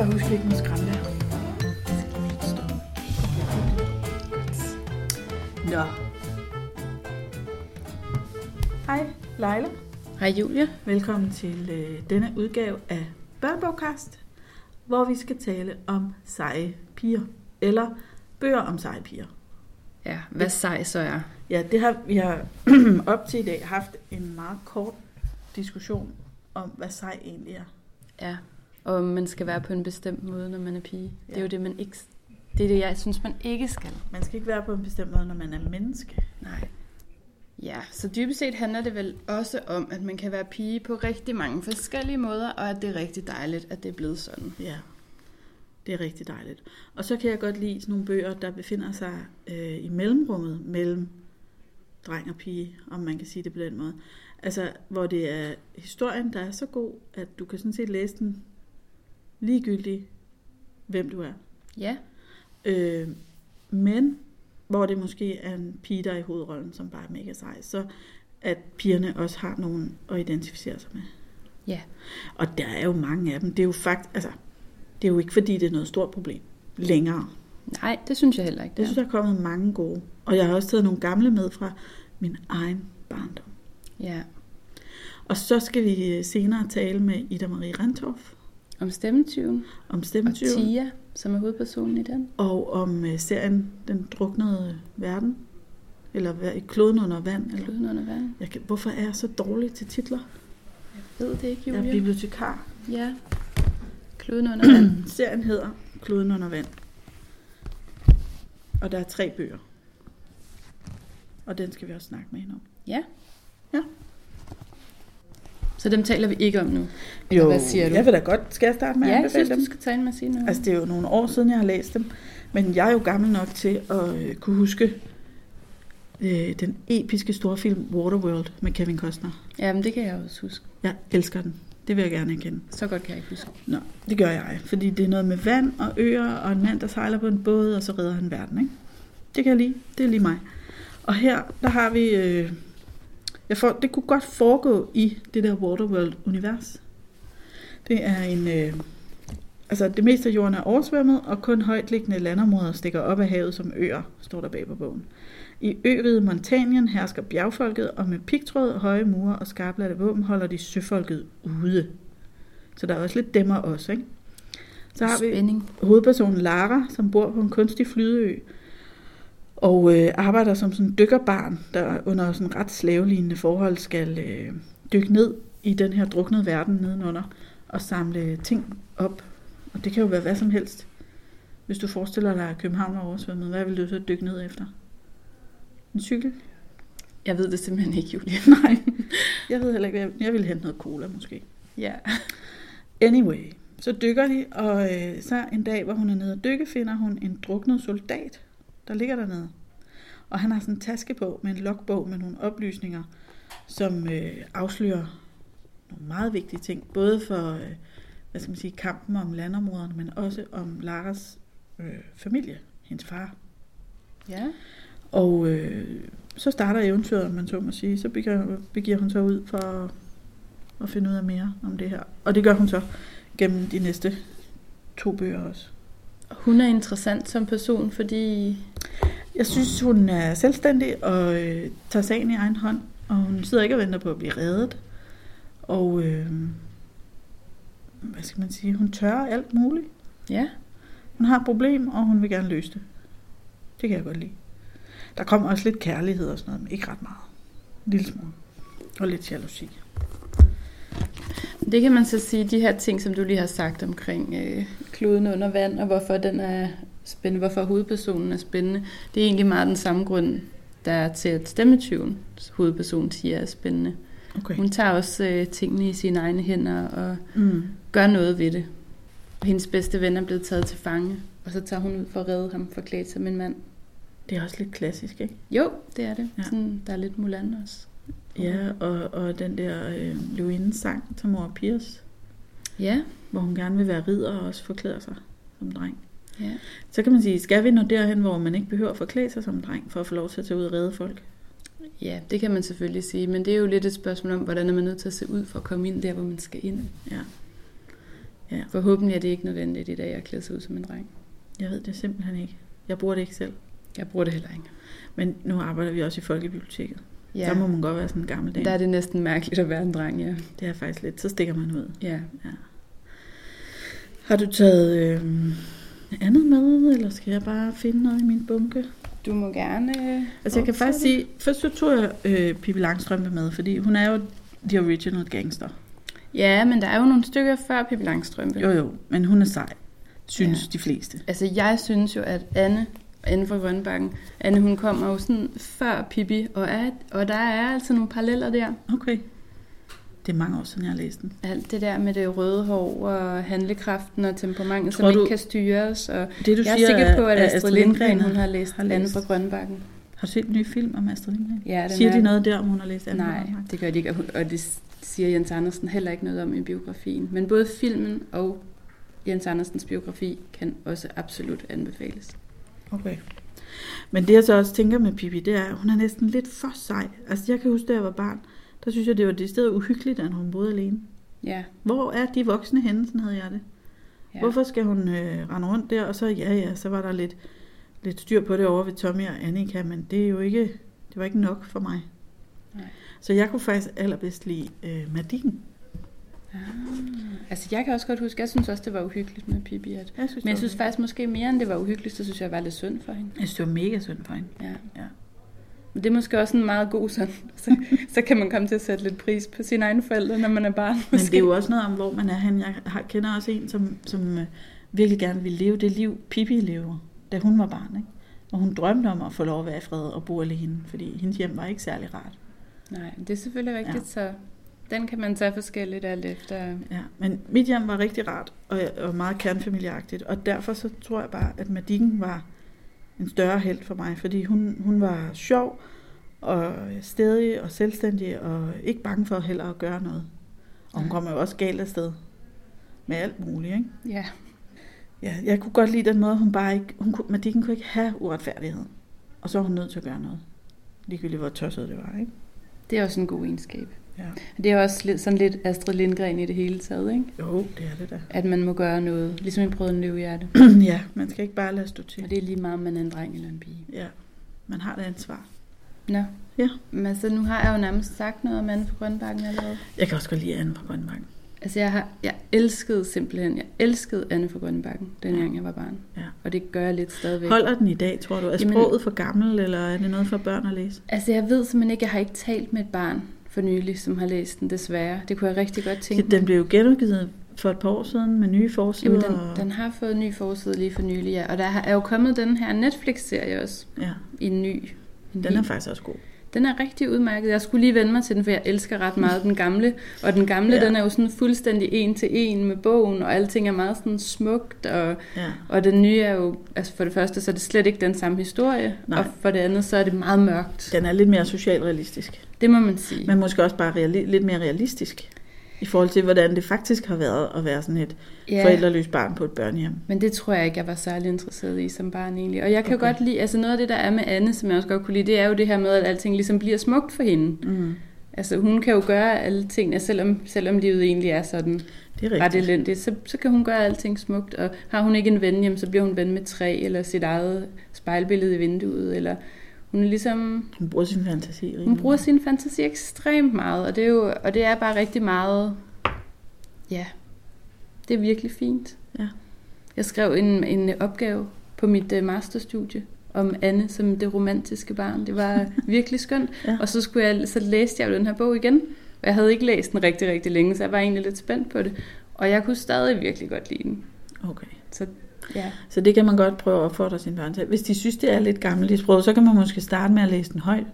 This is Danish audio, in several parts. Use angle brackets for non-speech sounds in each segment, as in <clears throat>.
bare huske, ikke må skræmme. Nå. Hej, Leila. Hej Julia. Velkommen til øh, denne udgave af Børnebogkast, hvor vi skal tale om seje piger, eller bøger om seje piger. Ja, hvad sej så er. Ja, det har vi har <clears throat> op til i dag haft en meget kort diskussion om, hvad sej egentlig er. Ja, om man skal være på en bestemt måde, når man er pige. Ja. Det er jo det, man ikke... Det er det, jeg synes, man ikke skal. Man skal ikke være på en bestemt måde, når man er menneske. Nej. Ja, så dybest set handler det vel også om, at man kan være pige på rigtig mange forskellige måder, og at det er rigtig dejligt, at det er blevet sådan. Ja, det er rigtig dejligt. Og så kan jeg godt lide sådan nogle bøger, der befinder sig øh, i mellemrummet mellem dreng og pige, om man kan sige det på den måde. Altså, hvor det er historien, der er så god, at du kan sådan set læse den ligegyldigt, hvem du er. Ja, Øh, men hvor det måske er en pige, der er i hovedrollen, som bare er mega sej, så at pigerne også har nogen at identificere sig med. ja, Og der er jo mange af dem. Det er jo faktisk, altså, det er jo ikke fordi, det er noget stort problem længere. nej, det synes jeg heller ikke. Jeg synes, der er kommet mange gode. Og jeg har også taget nogle gamle med fra min egen barndom. Ja, Og så skal vi senere tale med Ida Marie Rentorf om stemmetyven om og stemmetyven Tia, som er hovedpersonen i den. og om øh, serien Den druknede verden. Eller kloden under vand. Eller, Kloden under vand. jeg kan, hvorfor er jeg så dårlig til titler? Jeg ved det ikke, Jeg Julia. er bibliotekar. Ja, kloden under vand. <clears throat> Serien hedder Kloden under vand. Og der er tre bøger. Og den skal vi også snakke med hende om. Ja. Ja. Så dem taler vi ikke om nu. Eller hvad siger du? Jeg vil da godt. Skal jeg starte med Ja, at jeg anbefale synes, dem? du skal tage en med noget. Altså, det er jo nogle år siden, jeg har læst dem. Men jeg er jo gammel nok til at øh, kunne huske øh, den episke storfilm Waterworld med Kevin Costner. Ja, men det kan jeg også huske. Jeg elsker den. Det vil jeg gerne erkende. Så godt kan jeg ikke huske. Nå, det gør jeg. Fordi det er noget med vand og øer og en mand, der sejler på en båd, og så redder han verden. Ikke? Det kan jeg lide. Det er lige mig. Og her, der har vi... Øh, jeg får, det kunne godt foregå i det der Waterworld-univers. Det er en... Øh, altså, det meste af jorden er oversvømmet, og kun højtliggende landområder stikker op af havet som øer, står der bag på bogen. I øriget Montanien hersker bjergfolket, og med pigtråd, høje mure og skarplatte våben holder de søfolket ude. Så der er også lidt demmer også, ikke? Så har vi Spænding. hovedpersonen Lara, som bor på en kunstig flydeø, og øh, arbejder som sådan dykkerbarn, der under sådan ret slavelignende forhold skal øh, dykke ned i den her druknede verden nedenunder, og samle ting op. Og det kan jo være hvad som helst. Hvis du forestiller dig, at København er oversvømmet, hvad vil du så dykke ned efter? En cykel? Jeg ved det simpelthen ikke, Julia. <laughs> Nej, jeg ved heller ikke, jeg, jeg vil hente noget cola måske. Ja. Anyway, så dykker de, og øh, så en dag, hvor hun er nede og dykke, finder hun en druknet soldat, der ligger dernede. Og han har sådan en taske på med en logbog med nogle oplysninger, som øh, afslører nogle meget vigtige ting. Både for øh, hvad skal man sige, kampen om landområderne, men også om Laras øh, familie, hendes far. Ja. Og øh, så starter eventyret, om man så må sige. Så begiver, begiver hun sig ud for at, at finde ud af mere om det her. Og det gør hun så gennem de næste to bøger også. Hun er interessant som person, fordi... Jeg synes, hun er selvstændig og øh, tager sagen i egen hånd. Og hun sidder ikke og venter på at blive reddet. Og øh, hvad skal man sige? Hun tør alt muligt. Ja. Hun har et problem, og hun vil gerne løse det. Det kan jeg godt lide. Der kommer også lidt kærlighed og sådan noget, men ikke ret meget. En lille smule. Og lidt jalousi. Det kan man så sige, de her ting, som du lige har sagt omkring øh, kloden under vand, og hvorfor den er spændende, hvorfor hovedpersonen er spændende. Det er egentlig meget den samme grund, der er til, at stemmetyven, hovedpersonen, siger er spændende. Okay. Hun tager også øh, tingene i sine egne hænder og Mm. gør noget ved det. Hendes bedste ven er blevet taget til fange, og så tager hun ud for at redde ham forklædt som en mand. Det er også lidt klassisk, ikke? Jo, det er det. Ja. Sådan, der er lidt Mulan også. Ja, og, og den der øh, Louines sang til mor Piers, Ja, hvor hun gerne vil være ridder og også forklæder sig som dreng. Ja. Så kan man sige, skal vi nå derhen, hvor man ikke behøver at forklæde sig som dreng, for at få lov til at tage ud og redde folk? Ja, det kan man selvfølgelig sige, men det er jo lidt et spørgsmål om, hvordan er man nødt til at se ud for at komme ind der, hvor man skal ind. Ja. Ja. Forhåbentlig er det ikke nødvendigt i dag at klæde sig ud som en dreng. Jeg ved det simpelthen ikke. Jeg bruger det ikke selv. Jeg bruger det heller ikke. Men nu arbejder vi også i Folkebiblioteket. Ja. Ja, Der må man godt være sådan en gammel dame. der er det næsten mærkeligt at være en dreng, ja. Det er faktisk lidt. Så stikker man ud. Ja, Har du taget øh, andet med, eller skal jeg bare finde noget i min bunke? du må gerne... øh, Altså jeg kan faktisk fortsætte. sige, først så tog jeg øh, Pippi Langstrømpe med, fordi hun er jo the original gangster. Ja, men der er jo nogle stykker før Pippi Langstrømpe. Jo jo, men hun er sej, synes Ja. de fleste. Altså, jeg synes jo, at Anne, Anne fra Grønbakken, Anne, hun kommer jo sådan før Pippi, og, er, og der er altså nogle paralleller der. Okay. Det er mange år siden, jeg har læst den. Alt det der med det røde hår og handlekraften og temperamentet, som Tror ikke du- kan styres. Og Det du jeg er siger, sikker på, at er Astrid Lindgren, hun har læst har Anne fra Grønbakken. Har du set en ny film om Astrid Lindgren? Ja, den Siger er, de noget der, om hun har læst Anne Nej, det gør de ikke, og det siger Jens Andersen heller ikke noget om i biografien. Men både filmen og Jens Andersens biografi kan også absolut anbefales. Okay. Men det jeg så også tænker med Pippi, det er, at hun er næsten lidt for sej. Altså jeg kan huske, da jeg var barn, der synes jeg, det var det sted uhyggeligt, at hun boede alene. Ja, Hvor er de voksne henne, sådan havde jeg det. ja. Hvorfor skal hun øh, rende rundt der, og så ja, ja, så var der lidt, lidt styr på det over ved Tommy og Annika, men det er jo ikke, det var ikke nok for mig. Nej. Så jeg kunne faktisk allerbedst lide øh, Madine. Ah, altså jeg kan også godt huske, jeg synes også, det var uhyggeligt med Pippi. At, Jeg synes, men jeg synes faktisk måske mere, end det var uhyggeligt, så synes jeg, jeg var lidt synd for hende. jeg synes, det var mega synd for hende. Ja. Ja. Men det er måske også en meget god sådan. <laughs> Så, så kan man komme til at sætte lidt pris på sine egne forældre, når man er barn. Men Måske. det er jo også noget om, hvor man er hen. Jeg har, kender også en, som, som øh, virkelig gerne ville leve det liv, Pippi lever, da hun var barn. Ikke? Og hun drømte om at få lov at være i fred og bo alene, fordi hendes hjem var ikke særlig rart. Nej, det er selvfølgelig rigtigt, ja. så den kan man tage forskelligt alt efter. Ja, men mit hjem var rigtig rart og, og meget kernfamilieagtigt, og derfor så tror jeg bare, at Madikken var en større held for mig, fordi hun, hun var sjov og stedig og selvstændig og ikke bange for heller at gøre noget. Og hun kommer jo også galt afsted med alt muligt, ikke? Ja, Ja, jeg kunne godt lide den måde, hun bare ikke... Hun kunne, Madikken kunne ikke have uretfærdighed. Og så var hun nødt til at gøre noget. Ligegyldigt hvor tosset det var, ikke? det er også en god egenskab. Ja. Det er også lidt, sådan lidt Astrid Lindgren i det hele taget, ikke? Jo, det er det da. At man må gøre noget, ligesom i Brøden Løvehjerte. <clears throat> ja, man skal ikke bare lade stå til. Og det er lige meget, om man er en dreng eller en pige. Ja, man har et ansvar. Nå. Ja. Men altså, nu har jeg jo nærmest sagt noget om Anne fra Grønbakken allerede. Jeg kan også godt lide Anne fra Grønbakken. Altså, jeg, har, jeg elskede simpelthen, jeg elskede Anne fra Grønbakken, dengang jeg var barn. Ja. Og det gør jeg lidt stadigvæk. Holder den i dag, tror du? Er Jamen- sproget for gammel, eller er det noget for børn at læse? Altså, jeg ved simpelthen ikke, jeg har ikke talt med et barn for nylig, som har læst den, desværre. Det kunne jeg rigtig godt tænke Den blev jo genudgivet for et par år siden med nye forsider. Jamen, den, den har fået en ny forside lige for nylig, ja. Og der er jo kommet den her Netflix-serie også, Ja, i en ny. En den er faktisk også god. Den er rigtig udmærket. Jeg skulle lige vende mig til den, for jeg elsker ret meget den gamle. Og den gamle, Ja. den er jo sådan fuldstændig en til en med bogen, og alting er meget sådan smukt. Og, Ja. og den nye er jo, altså for det første, så er det slet ikke den samme historie. Nej. Og for det andet, så er det meget mørkt. Den er lidt mere socialrealistisk. Det må man sige. Men måske også bare reali- lidt mere realistisk. I forhold til, hvordan det faktisk har været at være sådan et ja. forældreløst barn på et børnehjem. Men det tror jeg ikke, jeg var særlig interesseret i som barn egentlig. Og jeg kan Okay. godt lide, altså noget af det, der er med Anne, som jeg også godt kunne lide, det er jo det her med, at alting ligesom bliver smukt for hende. Mm. Altså hun kan jo gøre alle tingene, selvom, selvom livet egentlig er sådan Det er ret elendigt, så, så kan hun gøre alting smukt. Og har hun ikke en ven, jamen, så bliver hun ven med træ, eller sit eget spejlbillede i vinduet, eller hun er ligesom, Hun bruger sin fantasi. hun bruger sin fantasi ekstremt meget, og det er jo, og det er bare rigtig meget, ja, det er virkelig fint. Ja. Jeg skrev en, en opgave på mit uh, masterstudie om Anne som det romantiske barn. Det var <laughs> virkelig skønt. Ja. Og så, skulle jeg, så læste jeg jo den her bog igen. Og jeg havde ikke læst den rigtig, rigtig længe, så jeg var egentlig lidt spændt på det. Og jeg kunne stadig virkelig godt lide den. Okay. Så ja, Så det kan man godt prøve at opfordre sine børn til. Hvis de synes, det er lidt gammelt i sproget, så kan man måske starte med at læse den højt.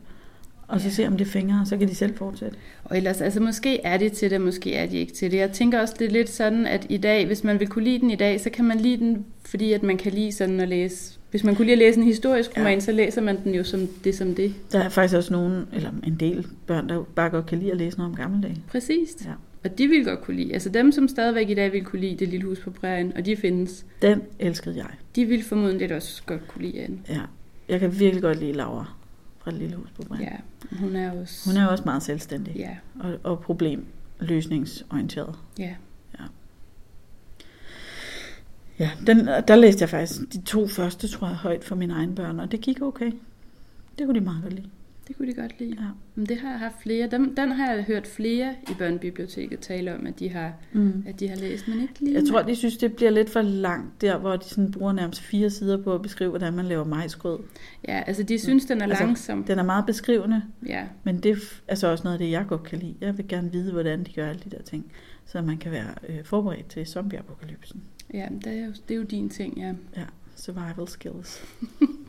Og så Ja. se, om det fingrer, og så kan de selv fortsætte. og ellers, altså måske er de til det, måske er de ikke til det. Jeg tænker også, det er lidt sådan, at i dag, hvis man vil kunne lide den i dag, så kan man lide den, fordi at man kan lide sådan at læse. Hvis man kunne lide at læse en historisk roman, ja. så læser man den jo som det som det. Der er faktisk også nogen, eller en del børn, der bare godt kan lide at læse noget om gamle dage. Præcis. Ja. Og de vil godt kunne lide. Altså dem, som stadigvæk i dag vil kunne lide Det Lille Hus på Prærien, og de findes, Den elskede jeg. de vil formodentlig også godt kunne lide Anne. Ja. Jeg kan virkelig godt lide Laura fra det lille hus på Brand. Ja, hun er også... Hun er også meget selvstændig Ja, og, og problemløsningsorienteret. ja. Ja, den, der læste jeg faktisk de to første, tror jeg, højt for mine egne børn, og det gik okay. Det kunne de meget godt lide. Det kunne de godt lide. Ja. Men det har jeg haft flere. Dem, den har jeg hørt flere i børnebiblioteket tale om, at de har, Mm. at de har læst, men ikke lige Jeg tror, de synes, det bliver lidt for langt der, hvor de sådan bruger nærmest fire sider på at beskrive, hvordan man laver majsgrød. Ja, altså de synes, den er Altså, langsom. Den er meget beskrivende, Ja, men det er altså også noget af det, jeg godt kan lide. Jeg vil gerne vide, hvordan de gør alle de der ting, så man kan være øh, forberedt til zombieapokalypsen. ja det, er jo, det er jo din ting, ja. Ja, survival skills. <laughs>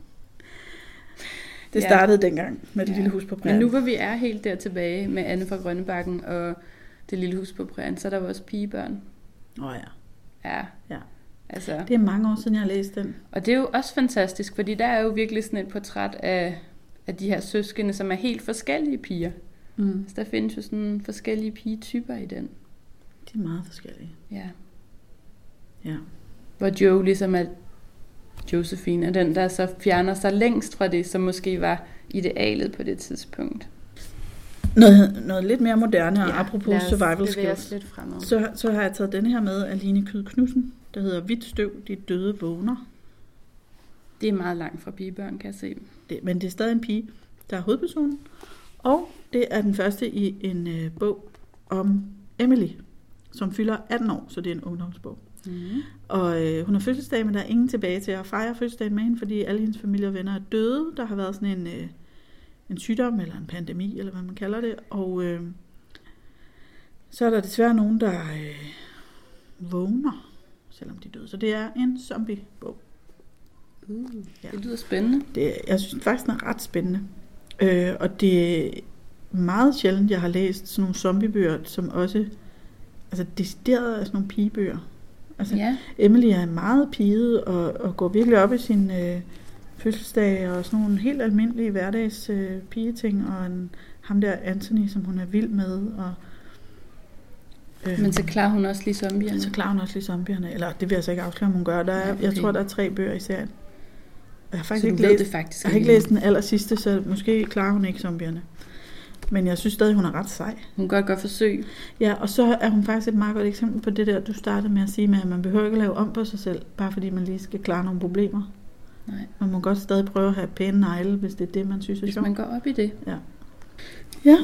det Ja. startede dengang med det Ja. lille hus på Men prærien. nu hvor vi er helt der tilbage med Anne fra Grønnebakken og det lille hus på prærien, så er der jo også pigebørn. Åh oh, ja. Ja. Ja. Altså, Det er mange år siden, jeg har læst den. og det er jo også fantastisk, fordi der er jo virkelig sådan et portræt af, af de her søskende, som er helt forskellige piger. Mm. Så der findes jo sådan forskellige pigetyper i den. De er meget forskellige. Ja. Ja. Hvor Joe ligesom er Josephine, er den, der så fjerner sig længst fra det, som måske var idealet på det tidspunkt. Noget, noget lidt mere moderne, og apropos lad os survival skills, lidt fremad. så, så har jeg taget denne her med af Line Kyd Knudsen, der hedder Hvidt støv, de døde vågner. Det er meget langt fra pigebørn, kan jeg se. Det, men det er stadig en pige, der er hovedpersonen. Og det er den første i en øh, bog om Emily, som fylder 18 år, så det er en ungdomsbog. Mm. Og øh, hun har fødselsdag, men der er ingen tilbage til at fejre fødselsdagen med hende, fordi alle hendes familie og venner er døde. Der har været sådan en, øh, en sygdom, eller en pandemi, eller hvad man kalder det. Og øh, så er der desværre nogen, der øh, vågner, selvom de er døde. Så det er en zombiebog. Uh, Ja. det lyder spændende. Det, jeg synes faktisk, den er ret spændende. Øh, og det er meget sjældent, jeg har læst sådan nogle zombiebøger, som også altså decideret er sådan nogle pigebøger. Altså, Ja, Emily er meget piget og, og går virkelig op i sin øh, fødselsdag og sådan nogle helt almindelige hverdags øh, pigeting. Og en, ham der Anthony, som hun er vild med. Og, øh, men så klarer hun også lige zombierne. så klarer hun også lige zombierne. Eller det vil jeg så ikke afsløre, om hun gør. Der er, Jeg okay. tror, der er tre bøger i serien. Jeg har faktisk så ikke læst, det faktisk jeg har ikke læst den aller sidste, så måske klarer hun ikke zombierne. Men jeg synes stadig, hun er ret sej. Hun kan godt gøre forsøg. Ja, og så er hun faktisk et meget godt eksempel på det der, du startede med at sige med, at man behøver ikke at lave om på sig selv, bare fordi man lige skal klare nogle problemer. Nej. Man må godt stadig prøve at have pæne negle, hvis det er det, man synes er Hvis sjovt. man går op i det. Ja. Ja.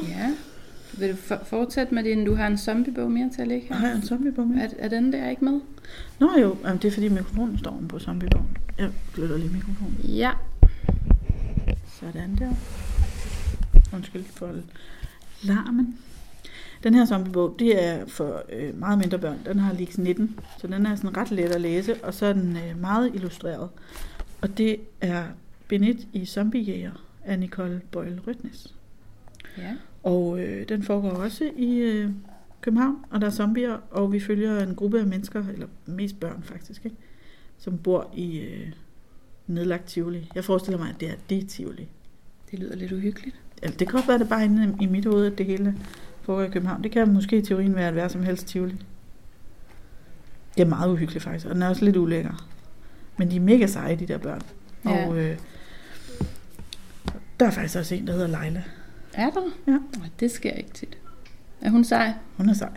Vil du for- fortsætte med din, du har en zombiebog mere til at ligge her? Har jeg en zombiebog med? Er, er den der ikke med? Nå jo, jamen, det er fordi mikrofonen står oven på zombiebogen. Jeg flytter lige mikrofonen. Ja. Sådan der. Undskyld for larmen. Den her zombiebog, det er for øh, meget mindre børn. Den har lige 19, så den er sådan ret let at læse, og så er den øh, meget illustreret. Og det er Benet i Zombiejæger af Nicole Boyle Rødnes. Ja. Og øh, den foregår også i øh, København, og der er zombier, og vi følger en gruppe af mennesker, eller mest børn faktisk, ikke? som bor i øh, nedlagt Tivoli. Jeg forestiller mig, at det er det Tivoli. Det lyder lidt uhyggeligt. Eller det kan godt være, det bare inde i mit hoved, at det hele foregår i København. Det kan måske i teorien være, at være som helst Tivoli. Det er meget uhyggeligt faktisk, og den er også lidt ulækker. Men de er mega seje, de der børn. Ja. Og øh, der er faktisk også en, der hedder Leila. Er der? Ja. Nå, Det sker ikke tit. Er hun sej? Hun er sej.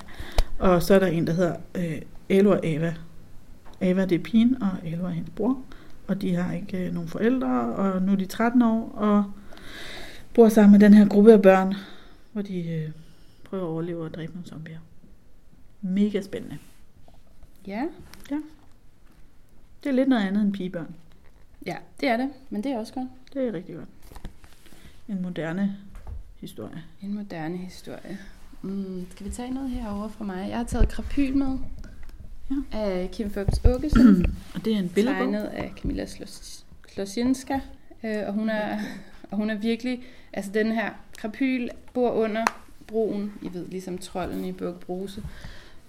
Og så er der en, der hedder øh, Elo og Ava. Ava det er pigen, og Elo er hendes bror. Og de har ikke øh, nogen forældre, og nu er de 13 år, og bor sammen med den her gruppe af børn, hvor de øh, prøver at overleve og dræbe nogle zombier. Mega spændende. Ja. Det er lidt noget andet end pigebørn. Ja, det er det. Men det er også godt. Det er rigtig godt. En moderne historie. En moderne historie. Mm, skal vi tage noget herover fra mig? Jeg har taget Krapyl med. Ja. Af Kim Fubs Åkesson. <clears throat> Og det er en billedbog. tegnet af Camilla Slosjenska. Øh, og, hun er, og hun er virkelig... Altså den her krapyl bor under broen. I ved, ligesom trolden i Buk Bruse.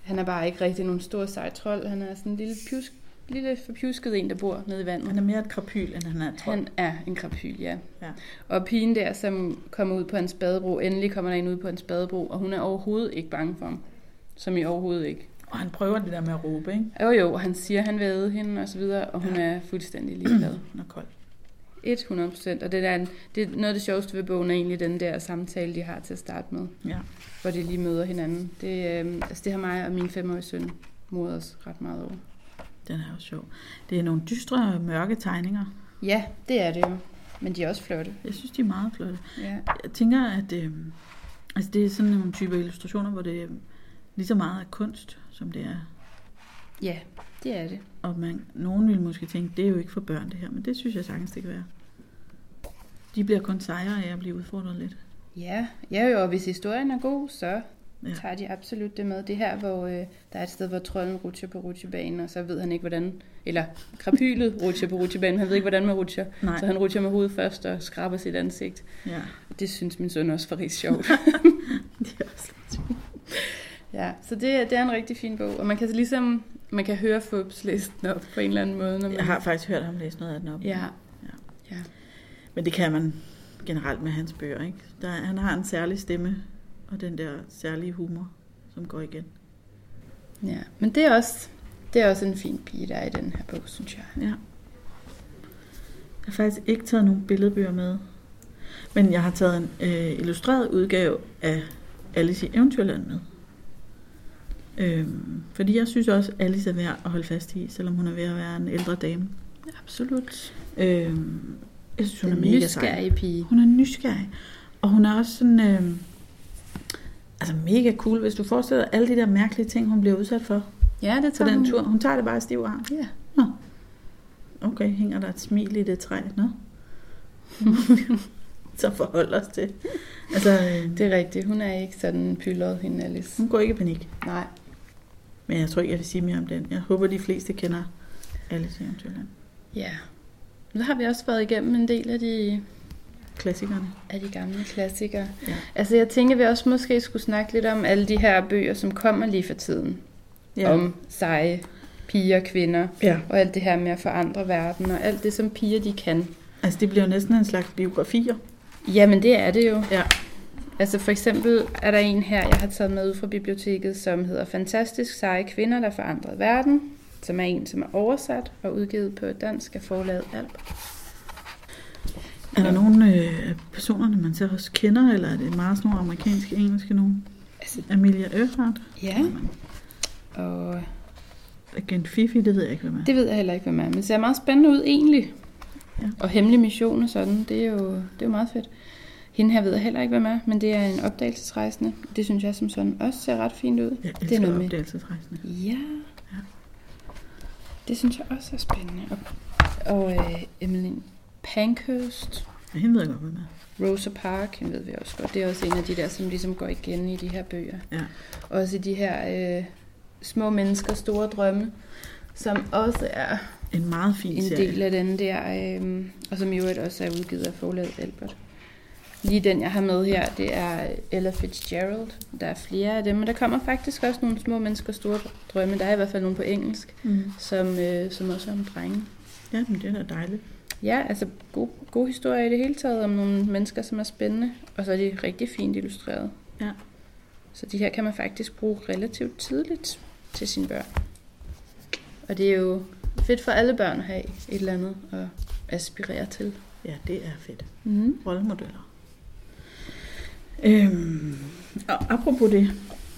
Han er bare ikke rigtig nogen stor sej trold. Han er sådan en lille, pjusk, lille forpjusket en, der bor nede i vandet. Han er mere et krapyl, end han er trold. Han er en krapyl, ja. Ja. Og pigen der, som kommer ud på hans badebro, endelig kommer der en ud på hans badebro, og hun er overhovedet ikke bange for ham. Som i overhovedet ikke. Og han prøver det der med at råbe, ikke? Jo jo, og han siger, at han vil æde hende og så videre, og hun er fuldstændig ligeglad. Han er kold. 100 procent. Og det, der, er det er noget af det sjoveste ved bogen er egentlig den der samtale, de har til at starte med. Ja. Hvor de lige møder hinanden. Det, øh, altså det har mig og min femårige søn modet os ret meget over. Den er jo sjov. Det er nogle dystre, mørke tegninger. Ja, det er det jo. Men de er også flotte. Jeg synes, de er meget flotte. Ja. Jeg tænker, at øh, altså det er sådan nogle typer illustrationer, hvor det er lige så meget er kunst, som det er. ja, det er det. Og man, nogen vil måske tænke, det er jo ikke for børn det her, men det synes jeg sagtens, det kan være. De bliver kun sejre af at blive udfordret lidt. Ja, ja jo, og hvis historien er god, så Ja. tager de absolut det med. Det her, hvor øh, der er et sted, hvor trolden rutscher på rutsjebanen, og så ved han ikke, hvordan... Eller krapylet rutscher på rutsjebanen, han ved ikke, hvordan man rutscher. Nej, Så han rutscher med hovedet først og skraber sit ansigt. ja. Det synes min søn også var rigtig sjovt. <laughs> Det er også lidt ja, så det, det er en rigtig fin bog, og man kan ligesom... Man kan høre Fubs læse den op på en eller anden måde. Når man... Jeg har faktisk hørt ham læse noget af den op. Ja. Ja. ja. Men det kan man generelt med hans bøger, ikke? Der, han har en særlig stemme, og den der særlige humor, som går igen. Ja, men det er også, det er også en fin pige, der er i den her bog, synes jeg. Ja. Jeg har faktisk ikke taget nogen billedbøger med. Men jeg har taget en øh, illustreret udgave af Alice i Eventyrland med. Øhm, fordi jeg synes også, at Alice er værd at holde fast i, selvom hun er ved at være en ældre dame. Absolut. Øhm, jeg synes, hun Den er mega sej. nysgerrige pige. Hun er nysgerrig. Og hun er også sådan... Øh, altså mega cool, hvis du forestiller dig alle de der mærkelige ting, hun bliver udsat for Ja, det på tager den hun. tur. Hun tager det bare i stiv arm. Ja. Okay, hænger der et smil i det træ? Nå. <laughs> Så forhold os til. Altså, øh, Det er rigtigt. Hun er ikke sådan pyldret, hende Alice. hun går ikke i panik. Nej. Men jeg tror ikke, jeg vil sige mere om den. Jeg håber, de fleste kender Alice i Eventyrland. Ja. Nu har vi også været igennem en del af de, Klassikerne. af de gamle klassikere. Ja. Altså, jeg tænker, vi også måske skulle snakke lidt om alle de her bøger, som kommer lige for tiden. Ja. Om seje piger, kvinder, ja. og alt det her med at forandre verden, og alt det, som piger de kan. Altså, det bliver jo næsten en slags biografier. Jamen, det er det jo. Ja. Altså for eksempel er der en her, jeg har taget med ud fra biblioteket, som hedder Fantastisk seje kvinder, der forandrede verden, som er en, som er oversat og udgivet på dansk af forlaget Alp. Er der nogle øh, af personerne, man så også kender, eller er det meget sådan nogle amerikanske, engelske nogen? Altså, Amelia Earhart? ja, og Agent Fifi, det ved jeg ikke, hvem er. det ved jeg heller ikke, hvad man er, men det ser meget spændende ud egentlig. Ja. Og hemmelig mission og sådan, det er, jo, det er jo meget fedt. Hende her ved jeg heller ikke, hvad man er, men det er en opdagelsesrejsende. Det synes jeg som sådan også ser ret fint ud. Jeg det er noget med- opdagelsesrejsende. Ja. Ja. Det synes jeg også er spændende. Og, og øh, Emmeline Pankhurst, Ja, hende ved jeg godt, hvem er. Rosa Park, hende ved vi også godt. Det er også en af de der, som ligesom går igen i de her bøger. Ja. Også i de her øh, små mennesker, store drømme, som også er En meget fin en serie. del af den der, øh, og som i øvrigt også er udgivet af forlaget Albert. Lige den, jeg har med her, det er Ella Fitzgerald. Der er flere af dem, men der kommer faktisk også nogle små mennesker, store drømme. Der er i hvert fald nogle på engelsk, Mm. som, øh, som også er om drenge. Ja, men det er da dejligt. Ja, altså god, god historie i det hele taget om nogle mennesker, som er spændende, og så er de rigtig fint illustreret. Ja. Så de her kan man faktisk bruge relativt tidligt til sine børn. Og det er jo fedt for alle børn at have et eller andet at aspirere til. Ja, det er fedt. Mm. Rollemodeller. Øhm, og apropos det,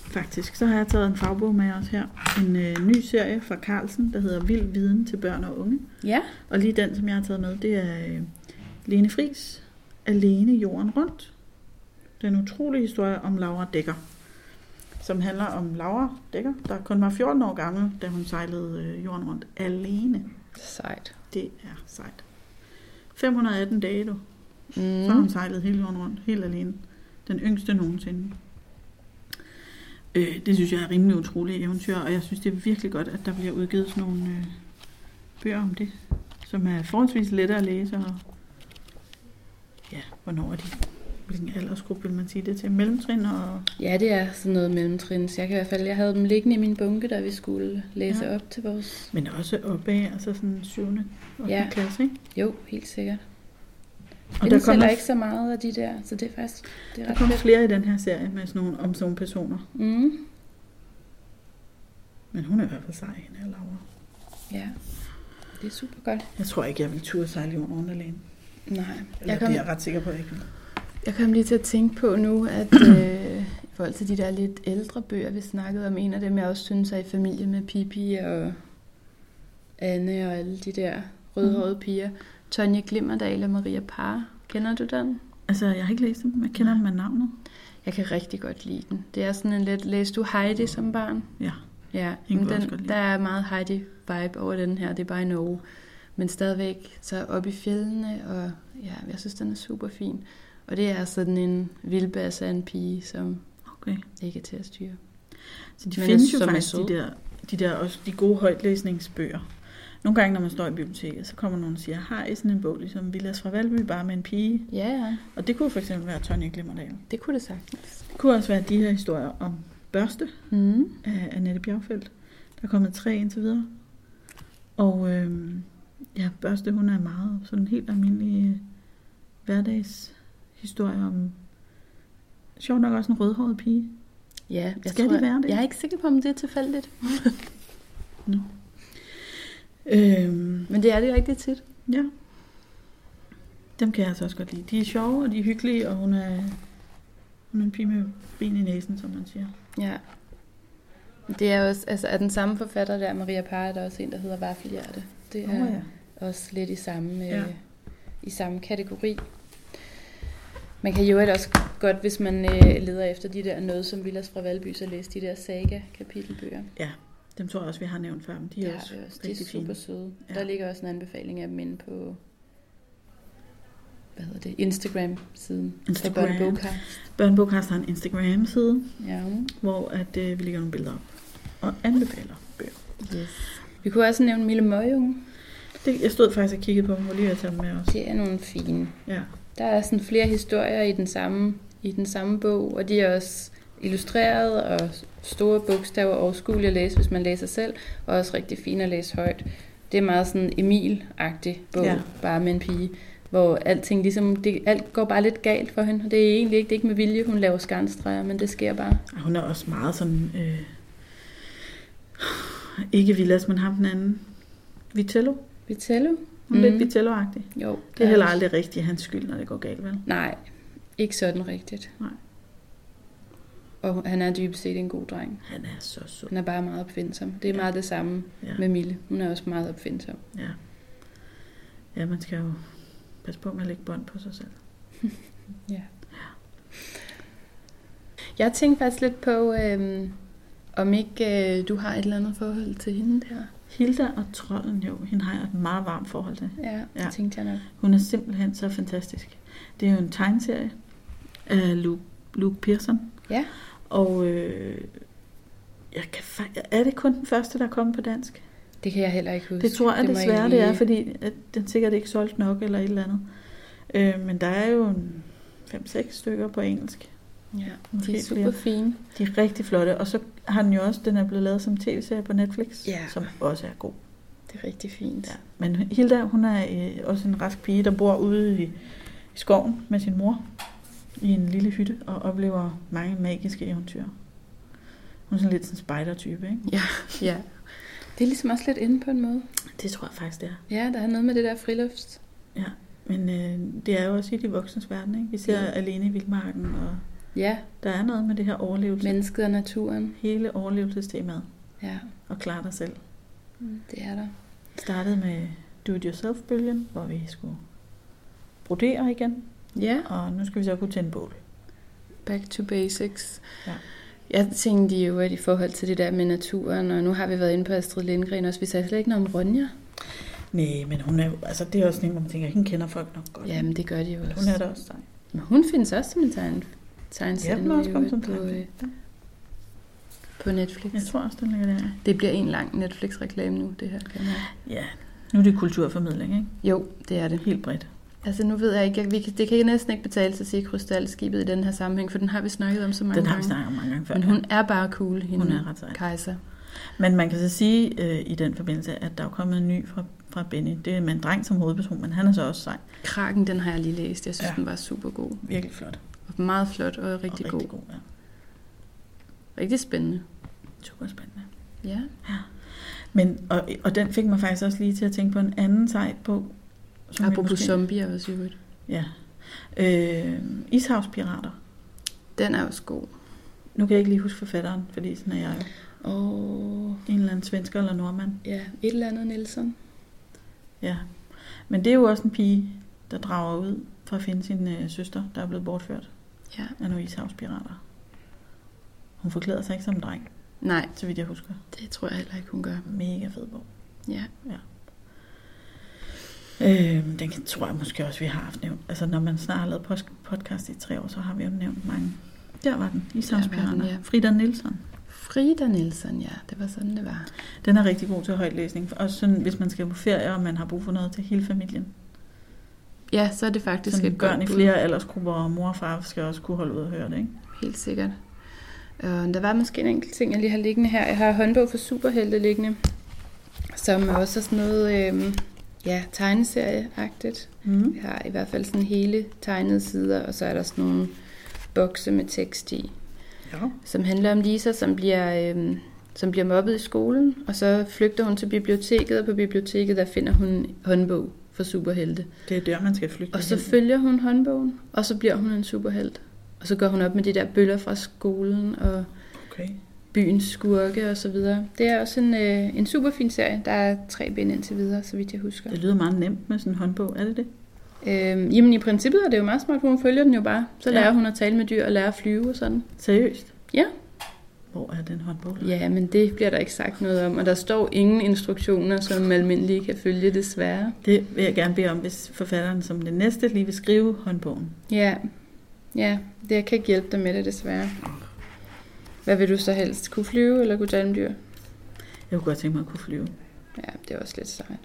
faktisk, så har jeg taget en fagbog med os her. En øh, ny serie fra Carlsen, der hedder Vild Viden til børn og unge. Ja, Og lige den, som jeg har taget med, det er øh, Lene Fris, Alene jorden rundt. Den utrolige historie om Laura Dækker, som handler om Laura Dækker, der kun var 14 år gammel, da hun sejlede øh, jorden rundt alene. sejt. Det er sejt. 518 dage, du. Så har hun Mm. sejlet hele jorden rundt, helt alene. Den yngste nogensinde. Øh, det synes jeg er rimelig utroligt eventyr, og jeg synes, det er virkelig godt, at der bliver udgivet sådan nogle øh, bøger om det, som er forholdsvis lette at læse, og ja, hvornår er de? Hvilken aldersgruppe vil man sige det til? Mellemtrin og... Ja, det er sådan noget mellemtrin. Så jeg kan i hvert fald, jeg havde dem liggende i min bunke, da vi skulle læse Ja. op til vores... Men også opad, altså sådan 7. og 8. Ja. klasse, ikke? Jo, helt sikkert. Og der kommer ikke så meget af de der, så det er faktisk det er der ret kommer flere i den her serie med sådan nogle, om sådan nogle personer. Mm. Men hun er i hvert fald sej, hende her Laura. Ja, det er super godt. Jeg tror ikke, jeg vil turde sejle jorden rundt alene. Nej, Eller jeg kom, det er jeg ret sikker på, at jeg ikke vil. jeg kom lige til at tænke på nu, at <clears throat> øh, i forhold til de der lidt ældre bøger, vi snakkede om, en af dem, jeg også synes er i familie med Pippi og Anne og alle de der rødhårede Mhm. piger. Tonje Glimmerdal og Maria Parr. Kender du den? Altså, jeg har ikke læst dem. Jeg kender dem med navnet. Jeg kan rigtig godt lide den. Det er sådan en lidt... Læste du Heidi som barn? Ja. Ja, men den, der er meget Heidi-vibe over den her. Det er bare i Norge. Men stadigvæk så op i fjellene, og ja, jeg synes, den er super fin. Og det er sådan en vildbasse af en pige, som Okay. ikke er til at styre. Så de Men findes jo faktisk, de der, de der også de gode højtlæsningsbøger. Nogle gange, når man står i biblioteket, så kommer nogen og siger, har I sådan en bog, ligesom Villas fra Valby, bare med en pige? Ja, ja, Og det kunne for eksempel være Tonje Glimmerdal. det kunne det sagtens. Det kunne også være de her historier om børste Mm. af Annette Bjergfeldt. Der er kommet tre indtil videre. Og øhm, ja, børste, hun er meget sådan en helt almindelig øh, hverdagshistorie om sjovt nok også en rødhåret pige. Ja, jeg Skal de være det? Jeg er ikke sikker på, om det er tilfældigt. Øhm, Men det er det rigtig tit. Ja. Dem kan jeg altså også godt lide. De er sjove, og de er hyggelige, og hun er, hun er en pige med ben i næsen, som man siger. Ja. Det er også, altså er den samme forfatter der, Maria Parr, er der også en, der hedder Vaffelhjerte. Det er Åh, ja. også lidt i samme, Ja. ja. øh, i samme kategori. Man kan jo også godt, hvis man øh, leder efter de der noget som Villas fra Valby, så læse de der saga-kapitelbøger. Dem tror jeg også, vi har nævnt før, men de er har også vi også. De er rigtig super fine. søde. Ja. Ja. Der ligger også en anbefaling af dem inde på hvad hedder det, Instagram-siden. Instagram. Børnebogkast. Børnebogkast har en Instagram-side, Ja. hvor at, øh, vi lægger nogle billeder op og anbefaler bøger. Yes. Vi kunne også nævne Mille Møgunge. Det, jeg stod faktisk og kiggede på dem, hvor lige jeg tage dem med også. Det er nogle fine. Ja. Der er sådan flere historier i den samme, i den samme bog, og de er også illustreret og store bogstaver og overskuelige at læse, hvis man læser selv, og også rigtig fine at læse højt. Det er meget sådan Emil-agtig bog, Ja. bare med en pige, hvor alting ligesom, det, alt går bare lidt galt for hende. Det er egentlig ikke, det er ikke med vilje, hun laver skarnstreger, men det sker bare. Hun er også meget sådan... Øh, ikke Villas, men ham den anden. Vitello. Vitello? Hun er Mhm. lidt Vitello-agtig. Jo. Det er heller aldrig rigtigt hans skyld, når det går galt, vel? Nej, ikke sådan rigtigt. Nej. Og han er dybest set en god dreng. Han er så sød. Han er bare meget opfindsom. Det er Ja. meget det samme Ja. med Mille. Hun er også meget opfindsom. Ja. ja, man skal jo passe på med at lægge bånd på sig selv. <laughs> Ja. Jeg tænkte faktisk lidt på, øhm, om ikke øh, du har et eller andet forhold til hende der. Hilda og trolden, jo, hende har jeg et meget varmt forhold til. Ja, det Ja. tænkte jeg nok. Hun er simpelthen så fantastisk. Det er jo en tegneserie af Luke, Luke Pearson. Ja. Og øh, jeg kan fa- er det kun den første, der er kommet på dansk? Det kan jeg heller ikke huske. Det tror jeg må desværre, lige- det er, fordi at den sikkert ikke solgt nok eller et eller andet. Øh, men der er jo en 5-6 stykker på engelsk. Ja, de er super fine. De er rigtig flotte. Og så har den jo også, den er blevet lavet som tv-serie på Netflix, Ja. som også er god. Det er rigtig fint. Ja. Men Hilda, hun er øh, også en rask pige, der bor ude i, i skoven med sin mor i en lille hytte og oplever mange magiske eventyr. Hun er sådan lidt sådan en spider-type, ikke? Ja. ja. Det er ligesom også lidt inde på en måde. Det tror jeg faktisk, det er. Ja, der er noget med det der frilufts. Men øh, det er jo også i de voksnes verden, ikke? Vi ser Ja. alene i vildmarken, og Ja, der er noget med det her overlevelse. Men... mennesket og naturen. Hele overlevelsestemaet, Ja, og klare dig selv. det er der. Det startede med do-it-yourself-bølgen, hvor vi skulle brodere igen, Ja, og nu skal vi så kunne tænde bål. back to basics. Ja. Jeg tænkte jo, at i forhold til det der med naturen, og nu har vi været inde på Astrid Lindgren også, vi sagde slet ikke noget om Ronja. Nej, men hun er altså det er også sådan, hvor man tænker, hende kender folk nok godt. Jamen, det gør de jo også. Hun er der også sej. Men hun findes også som en tegn, tegneserie Ja, hun er også kommet som øvrigt på, øh, på Netflix. Jeg tror også, den ligger der. Det bliver en lang Netflix-reklame nu, det her. Kan. Ja, nu er det kulturformidling, ikke? Jo, det er det. Helt bredt. Altså nu ved jeg ikke, jeg, vi kan, det kan næsten ikke betale sig at sige krystalskibet i den her sammenhæng, for den har vi snakket om så mange Den har vi gange. snakket om mange gange før. Men hun er bare cool, hende Hun er ret sej. Kaiser. Men man kan så sige øh, i den forbindelse, at der er kommet en ny fra, fra Benny. Det er med en dreng som hovedperson, men han er så også sej. Kraken, den har jeg lige læst. Jeg synes, Ja. ja. den var super god. Virkelig flot. Og meget flot og rigtig, og god. rigtig god. ja. Rigtig spændende. Super spændende. Ja. Men, og, og den fik mig faktisk også lige til at tænke på en anden sej på. Vi Apropos måske- zombier også i øvrigt. Ja. Øh, Ishavspirater. Den er også god. Nu kan jeg ikke lige huske forfatteren, fordi sådan er jeg jo. Åh, En eller anden svensker eller nordmand. ja, et eller andet Nielsen. Ja. Men det er jo også en pige, der drager ud for at finde sin øh, søster, der er blevet bortført Ja. af nogle ishavspirater. Hun forklæder sig ikke som en dreng, Nej, så vidt jeg husker. det tror jeg heller ikke, hun gør. Mega fed bog. Ja. Øh, den tror jeg måske også, vi har haft nævnt. Altså, når man snart har lavet podcast i tre år, så har vi jo nævnt mange. Der var den, Ishavspirater. den, ja. Frida Nielsen. Frida Nielsen, ja, det var sådan, det var. Den er rigtig god til højtlæsning. Også sådan, hvis man skal på ferie, og man har brug for noget til hele familien. Ja, så er det faktisk Sådan et børn godt i bud. flere aldersgrupper, og mor og far skal også kunne holde ud og høre det, ikke? Helt sikkert. Øh, der var måske en enkelt ting, jeg lige har liggende her. Jeg har håndbog for superhelte liggende, som også er sådan noget øh, ja, tegneserieagtigt. Mm. Vi har i hvert fald sådan hele tegnede sider, og så er der sådan nogle bokse med tekst i, Ja. som handler om Lisa, som bliver, øh, som bliver mobbet i skolen, og så flygter hun til biblioteket, og på biblioteket der finder hun håndbog for superhelte. Det er der, man skal flygte Og så hen. følger hun håndbogen, og så bliver hun en superhelt. Og så går hun op med de der bøller fra skolen, og Okay. Byens skurke og så videre. Det er også en, øh, en super fin serie. Der er tre bind indtil videre, så vidt jeg husker. Det lyder meget nemt med sådan en håndbog, er det det? Øhm, jamen i princippet er det jo meget smart, for hun følger den jo bare. Så Ja. lærer hun at tale med dyr og lærer at flyve og sådan. Seriøst? Ja. Hvor er den håndbog? Ja, men det bliver der ikke sagt noget om, og der står ingen instruktioner, som almindelige kan følge desværre. Det vil jeg gerne bede om, hvis forfatteren som det næste lige vil skrive håndbogen. Ja, ja det jeg kan ikke hjælpe dig med det desværre. Hvad vil du så helst? Kunne flyve eller kunne tale med dyr? Jeg kunne godt tænke mig at kunne flyve. Ja, det er også lidt sejt.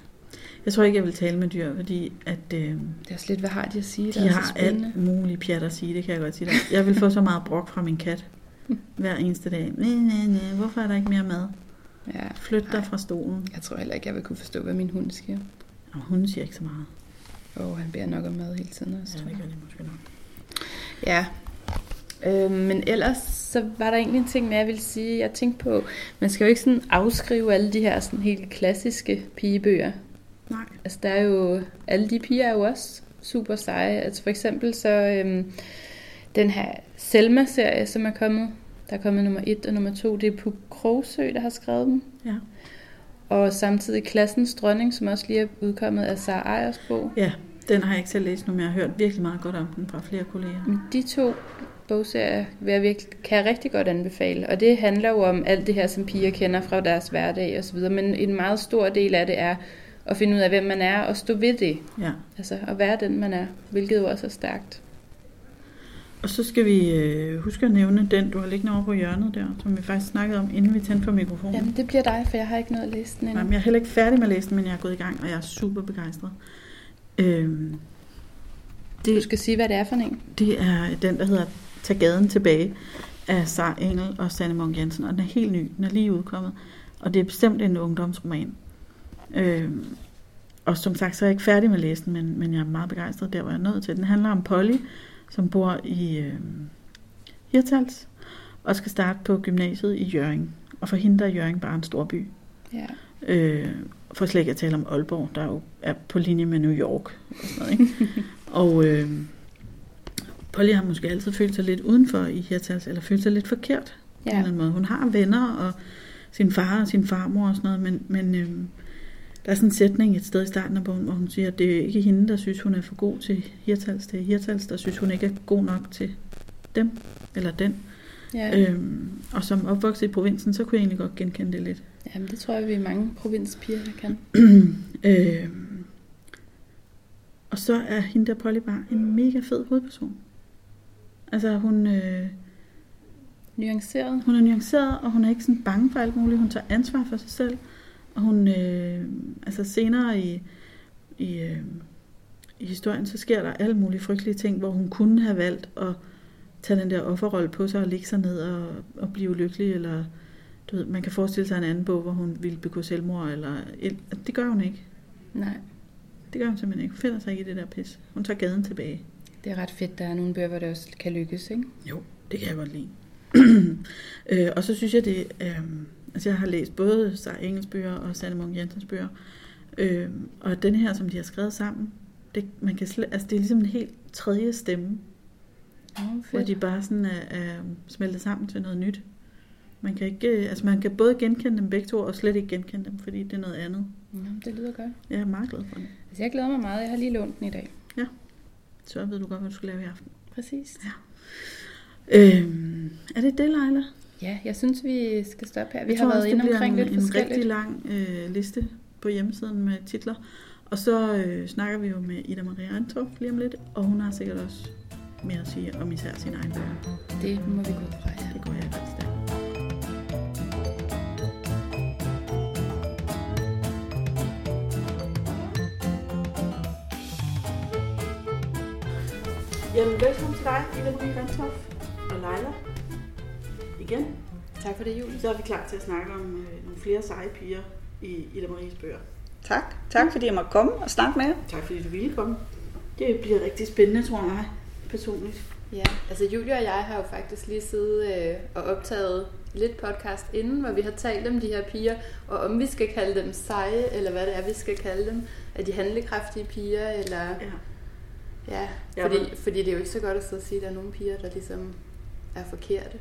Jeg tror ikke, jeg vil tale med dyr, fordi at, øh, Det er også lidt, hvad har de at sige? de har alt muligt pjat at sige, det kan jeg godt sige dig. Jeg vil få så meget brok fra min kat <laughs> hver eneste dag. Næ, næ, næ, hvorfor er der ikke mere mad? Ja, Flyt dig Nej. fra stolen. jeg tror heller ikke, jeg vil kunne forstå, hvad min hund siger. Og hun siger ikke så meget. Åh, oh, han beder nok om mad hele tiden også. Ja, det gør de måske nok. Ja. Øh, men ellers så var der egentlig en ting jeg ville sige. Jeg tænkte på, man skal jo ikke sådan afskrive alle de her sådan helt klassiske pigebøger. Nej. Altså der er jo, alle de piger er jo også super seje. Altså for eksempel så øhm, den her Selma-serie, som er kommet. Der er kommet nummer et og nummer to. Det er Puk Krogsø, der har skrevet dem. Ja. Og samtidig Klassens Dronning, som også lige er udkommet af Sara Ejers bog. ja, den har jeg ikke selv læst nu, men jeg har hørt virkelig meget godt om den fra flere kolleger. Men de to bogserier vil jeg virkelig, kan jeg rigtig godt anbefale. Og det handler jo om alt det her, som piger kender fra deres hverdag og så videre. Men en meget stor del af det er at finde ud af, hvem man er og stå ved det. Ja. Altså at være den, man er. Hvilket jo også er stærkt. Og så skal vi øh, huske at nævne den, du har liggende over på hjørnet der, som vi faktisk snakkede om, inden vi tændte for mikrofonen. Jamen det bliver dig, for jeg har ikke noget at læse den endnu. Nej, men jeg er heller ikke færdig med at læse den, men jeg er gået i gang, og jeg er super begejstret. Øhm, Du det, skal sige, hvad det er for en. det er den, der hedder Tag gaden tilbage af Sara Engel og Sanne Munk Jensen, og den er helt ny, den er lige udkommet, og det er bestemt en ungdomsroman. Øhm, og som sagt, så er jeg ikke færdig med at læse den, men, men jeg er meget begejstret der, hvor jeg er nået til. Den handler om Polly, som bor i øh, Hirtals, og skal starte på gymnasiet i Jørgen. Og for hende der er Jørgen bare en stor by. Ja. Øh, for slet ikke at tale om Aalborg, der jo er på linje med New York. Og, sådan noget, ikke? <laughs> og øh, Polly har måske altid følt sig lidt udenfor i Hirtals, eller følt sig lidt forkert ja. på en eller anden måde. Hun har venner og sin far og sin farmor og sådan noget, men, men øh, der er sådan en sætning et sted i starten af bogen, hvor hun siger, at det er ikke hende, der synes, hun er for god til Hirtals. Det er Hirtals, der synes, hun ikke er god nok til dem, eller den. Ja. Øhm, og som opvokset i provinsen, så kunne jeg egentlig godt genkende det lidt. Jamen det tror jeg, vi er mange provinspiger, der kan. <clears throat> øh, og så er hende der Polly bare en mega fed hovedperson. Altså hun, øh, Nuanceret. hun er nuanceret, og hun er ikke sådan bange for alt muligt. Hun tager ansvar for sig selv. Og hun, øh, altså senere i, i, øh, i historien, så sker der alle mulige frygtelige ting, hvor hun kunne have valgt at tage den der offerrolle på sig og ligge sig ned og, og blive lykkelig, eller du ved, man kan forestille sig en anden bog, hvor hun ville begå selvmord, eller det gør hun ikke. Nej, Det gør hun simpelthen ikke. Hun finder sig ikke i det der pis. Hun tager gaden tilbage. Det er ret fedt, der er nogle bøger, hvor det også kan lykkes, ikke? Jo, det kan jeg godt lide. <clears throat> øh, og så synes jeg, det... Øh, altså, jeg har læst både Sara Engels bøger og Sanne Munk Jensens bøger. Øh, og den her, som de har skrevet sammen, det, man kan slet, altså, det er ligesom en helt tredje stemme, Oh, hvor de bare sådan er, er smeltet sammen til noget nyt. Man kan, ikke, øh, altså man kan både genkende dem begge to, og slet ikke genkende dem, fordi det er noget andet. Ja, det lyder godt. Jeg er meget glad for det. Altså, jeg glæder mig meget. Jeg har lige lånt den i dag. Så ved du godt, hvad du skal lave i aften. Præcis. Øhm, er det det, Leila? Ja, jeg synes, vi skal stoppe her. Vi Jeg har været også, inde omkring en, lidt en forskelligt. rigtig lang øh, liste på hjemmesiden med titler. Og så øh, snakker vi jo med Ida Maria Antorp lige om lidt, og hun har sikkert også mere at sige om især sin egen bøger. Det må vi gå fra, ja. Det går jeg godt stærkt. Jamen, velkommen til dig, Ida Marie Randtoff og Leila. Igen. Tak for det, Julie. Så er vi klar til at snakke om øh, nogle flere seje piger i Ida Maries bøger. Tak. Tak fordi jeg måtte komme og snakke med jer. Tak fordi du ville komme. Det bliver rigtig spændende, tror jeg, personligt. Ja, altså Julie og jeg har jo faktisk lige siddet øh, og optaget lidt podcast inden, hvor vi har talt om de her piger, og om vi skal kalde dem seje, eller hvad det er, vi skal kalde dem. Er de handlekraftige piger, eller... Ja. Ja, fordi, fordi det er jo ikke så godt at sidde og sige, at der er nogle piger, der ligesom er forkerte.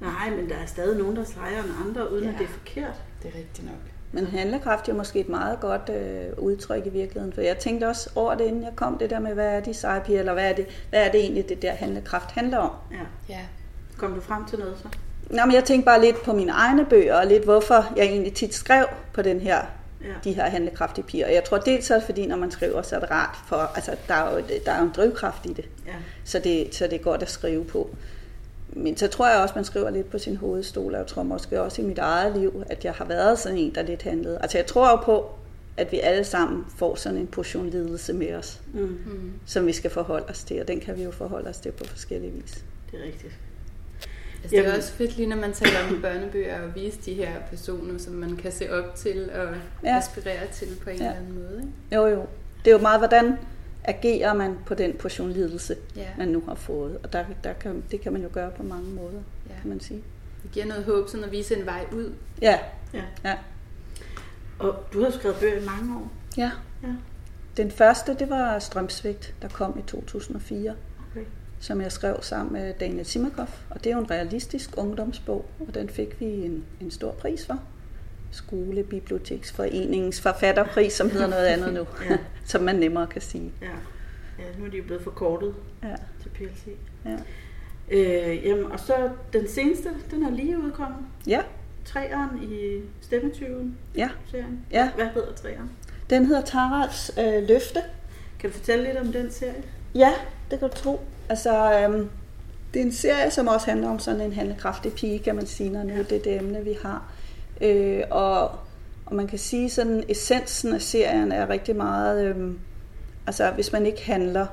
Nej, men der er stadig nogen, der sejrer end andre, uden ja. At det er forkert. Det er rigtigt nok. Men handlekraft er måske et meget godt øh, udtryk i virkeligheden. For jeg tænkte også over det, inden jeg kom, det der med, hvad er de seje piger, eller hvad er det, hvad er det egentlig, det der handlekraft handler om? Ja. Ja, Kom du frem til noget så? Nå, men jeg tænkte bare lidt på mine egne bøger, og lidt hvorfor jeg egentlig tit skrev på den her, Ja. de her handlekraftige piger. Og jeg tror dels er det fordi, når man skriver, så er det rart, for altså, der, er jo, der er jo en drivkraft i det. ja. Så det, så det er godt at skrive på. Men så tror jeg også, man skriver lidt på sin hovedstol, og jeg tror måske også i mit eget liv, at jeg har været sådan en, der lidt handlede. Altså jeg tror jo på, at vi alle sammen får sådan en portion lidelse med os, Mm. mm. som vi skal forholde os til, og den kan vi jo forholde os til på forskellige vis. Det er rigtigt. Altså, det er også fedt lige, når man taler om børnebøger, at vise de her personer, som man kan se op til og Ja. aspirere til på en ja. eller anden måde. Ikke? Jo jo, det er jo meget, hvordan agerer man på den portion lidelse, Ja. man nu har fået. Og der, der kan, det kan man jo gøre på mange måder, Ja. kan man sige. Det giver noget håb, sådan at vise en vej ud. Ja, Ja. ja. Og du har skrevet bøger i mange år. ja. Ja. Den første, det var Strømsvigt, der kom i 2004. Okay. Som jeg skrev sammen med Daniel Simakov. Og det er jo en realistisk ungdomsbog, og den fik vi en, en stor pris for. Skolebiblioteksforeningens forfatterpris, som hedder noget andet nu, Ja. <laughs> som man nemmere kan sige. Ja. ja, nu er de jo blevet forkortet Ja. til PLC. Ja. Øh, jamen, og så den seneste, den er lige udkommet. ja, Træeren i Stemmetyven ja, serien. Ja. Hvad hedder træeren? den hedder Tarals øh, Løfte. Kan du fortælle lidt om den serie? Ja, det kan du tro. Altså, øhm, det er en serie, som også handler om sådan en handlekraftig pige, kan man sige, når nu det er det emne, vi har. Øh, og, og man kan sige, sådan essensen af serien er rigtig meget, øhm, altså hvis man ikke handler,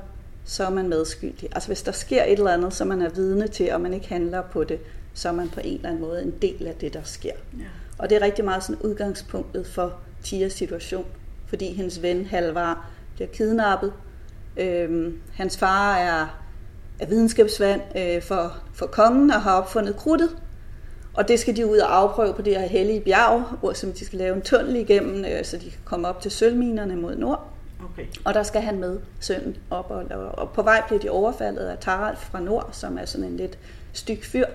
så er man medskyldig. Altså hvis der sker et eller andet, som man er vidne til, og man ikke handler på det, så er man på en eller anden måde en del af det, der sker. Ja. Og det er rigtig meget sådan udgangspunktet for Tias situation, fordi hendes ven Halvar bliver kidnappet. Øhm, hans far er, er videnskabsmand øh, for, for kongen og har opfundet krudtet. Og det skal de ud og afprøve på det her hellige bjerg, hvor som de skal lave en tunnel igennem, øh, så de kan komme op til sølvminerne mod nord. Okay. Og der skal han med sønnen op, og, og, og på vej bliver de overfaldet af Tarald fra nord, som er sådan en lidt styg fyr.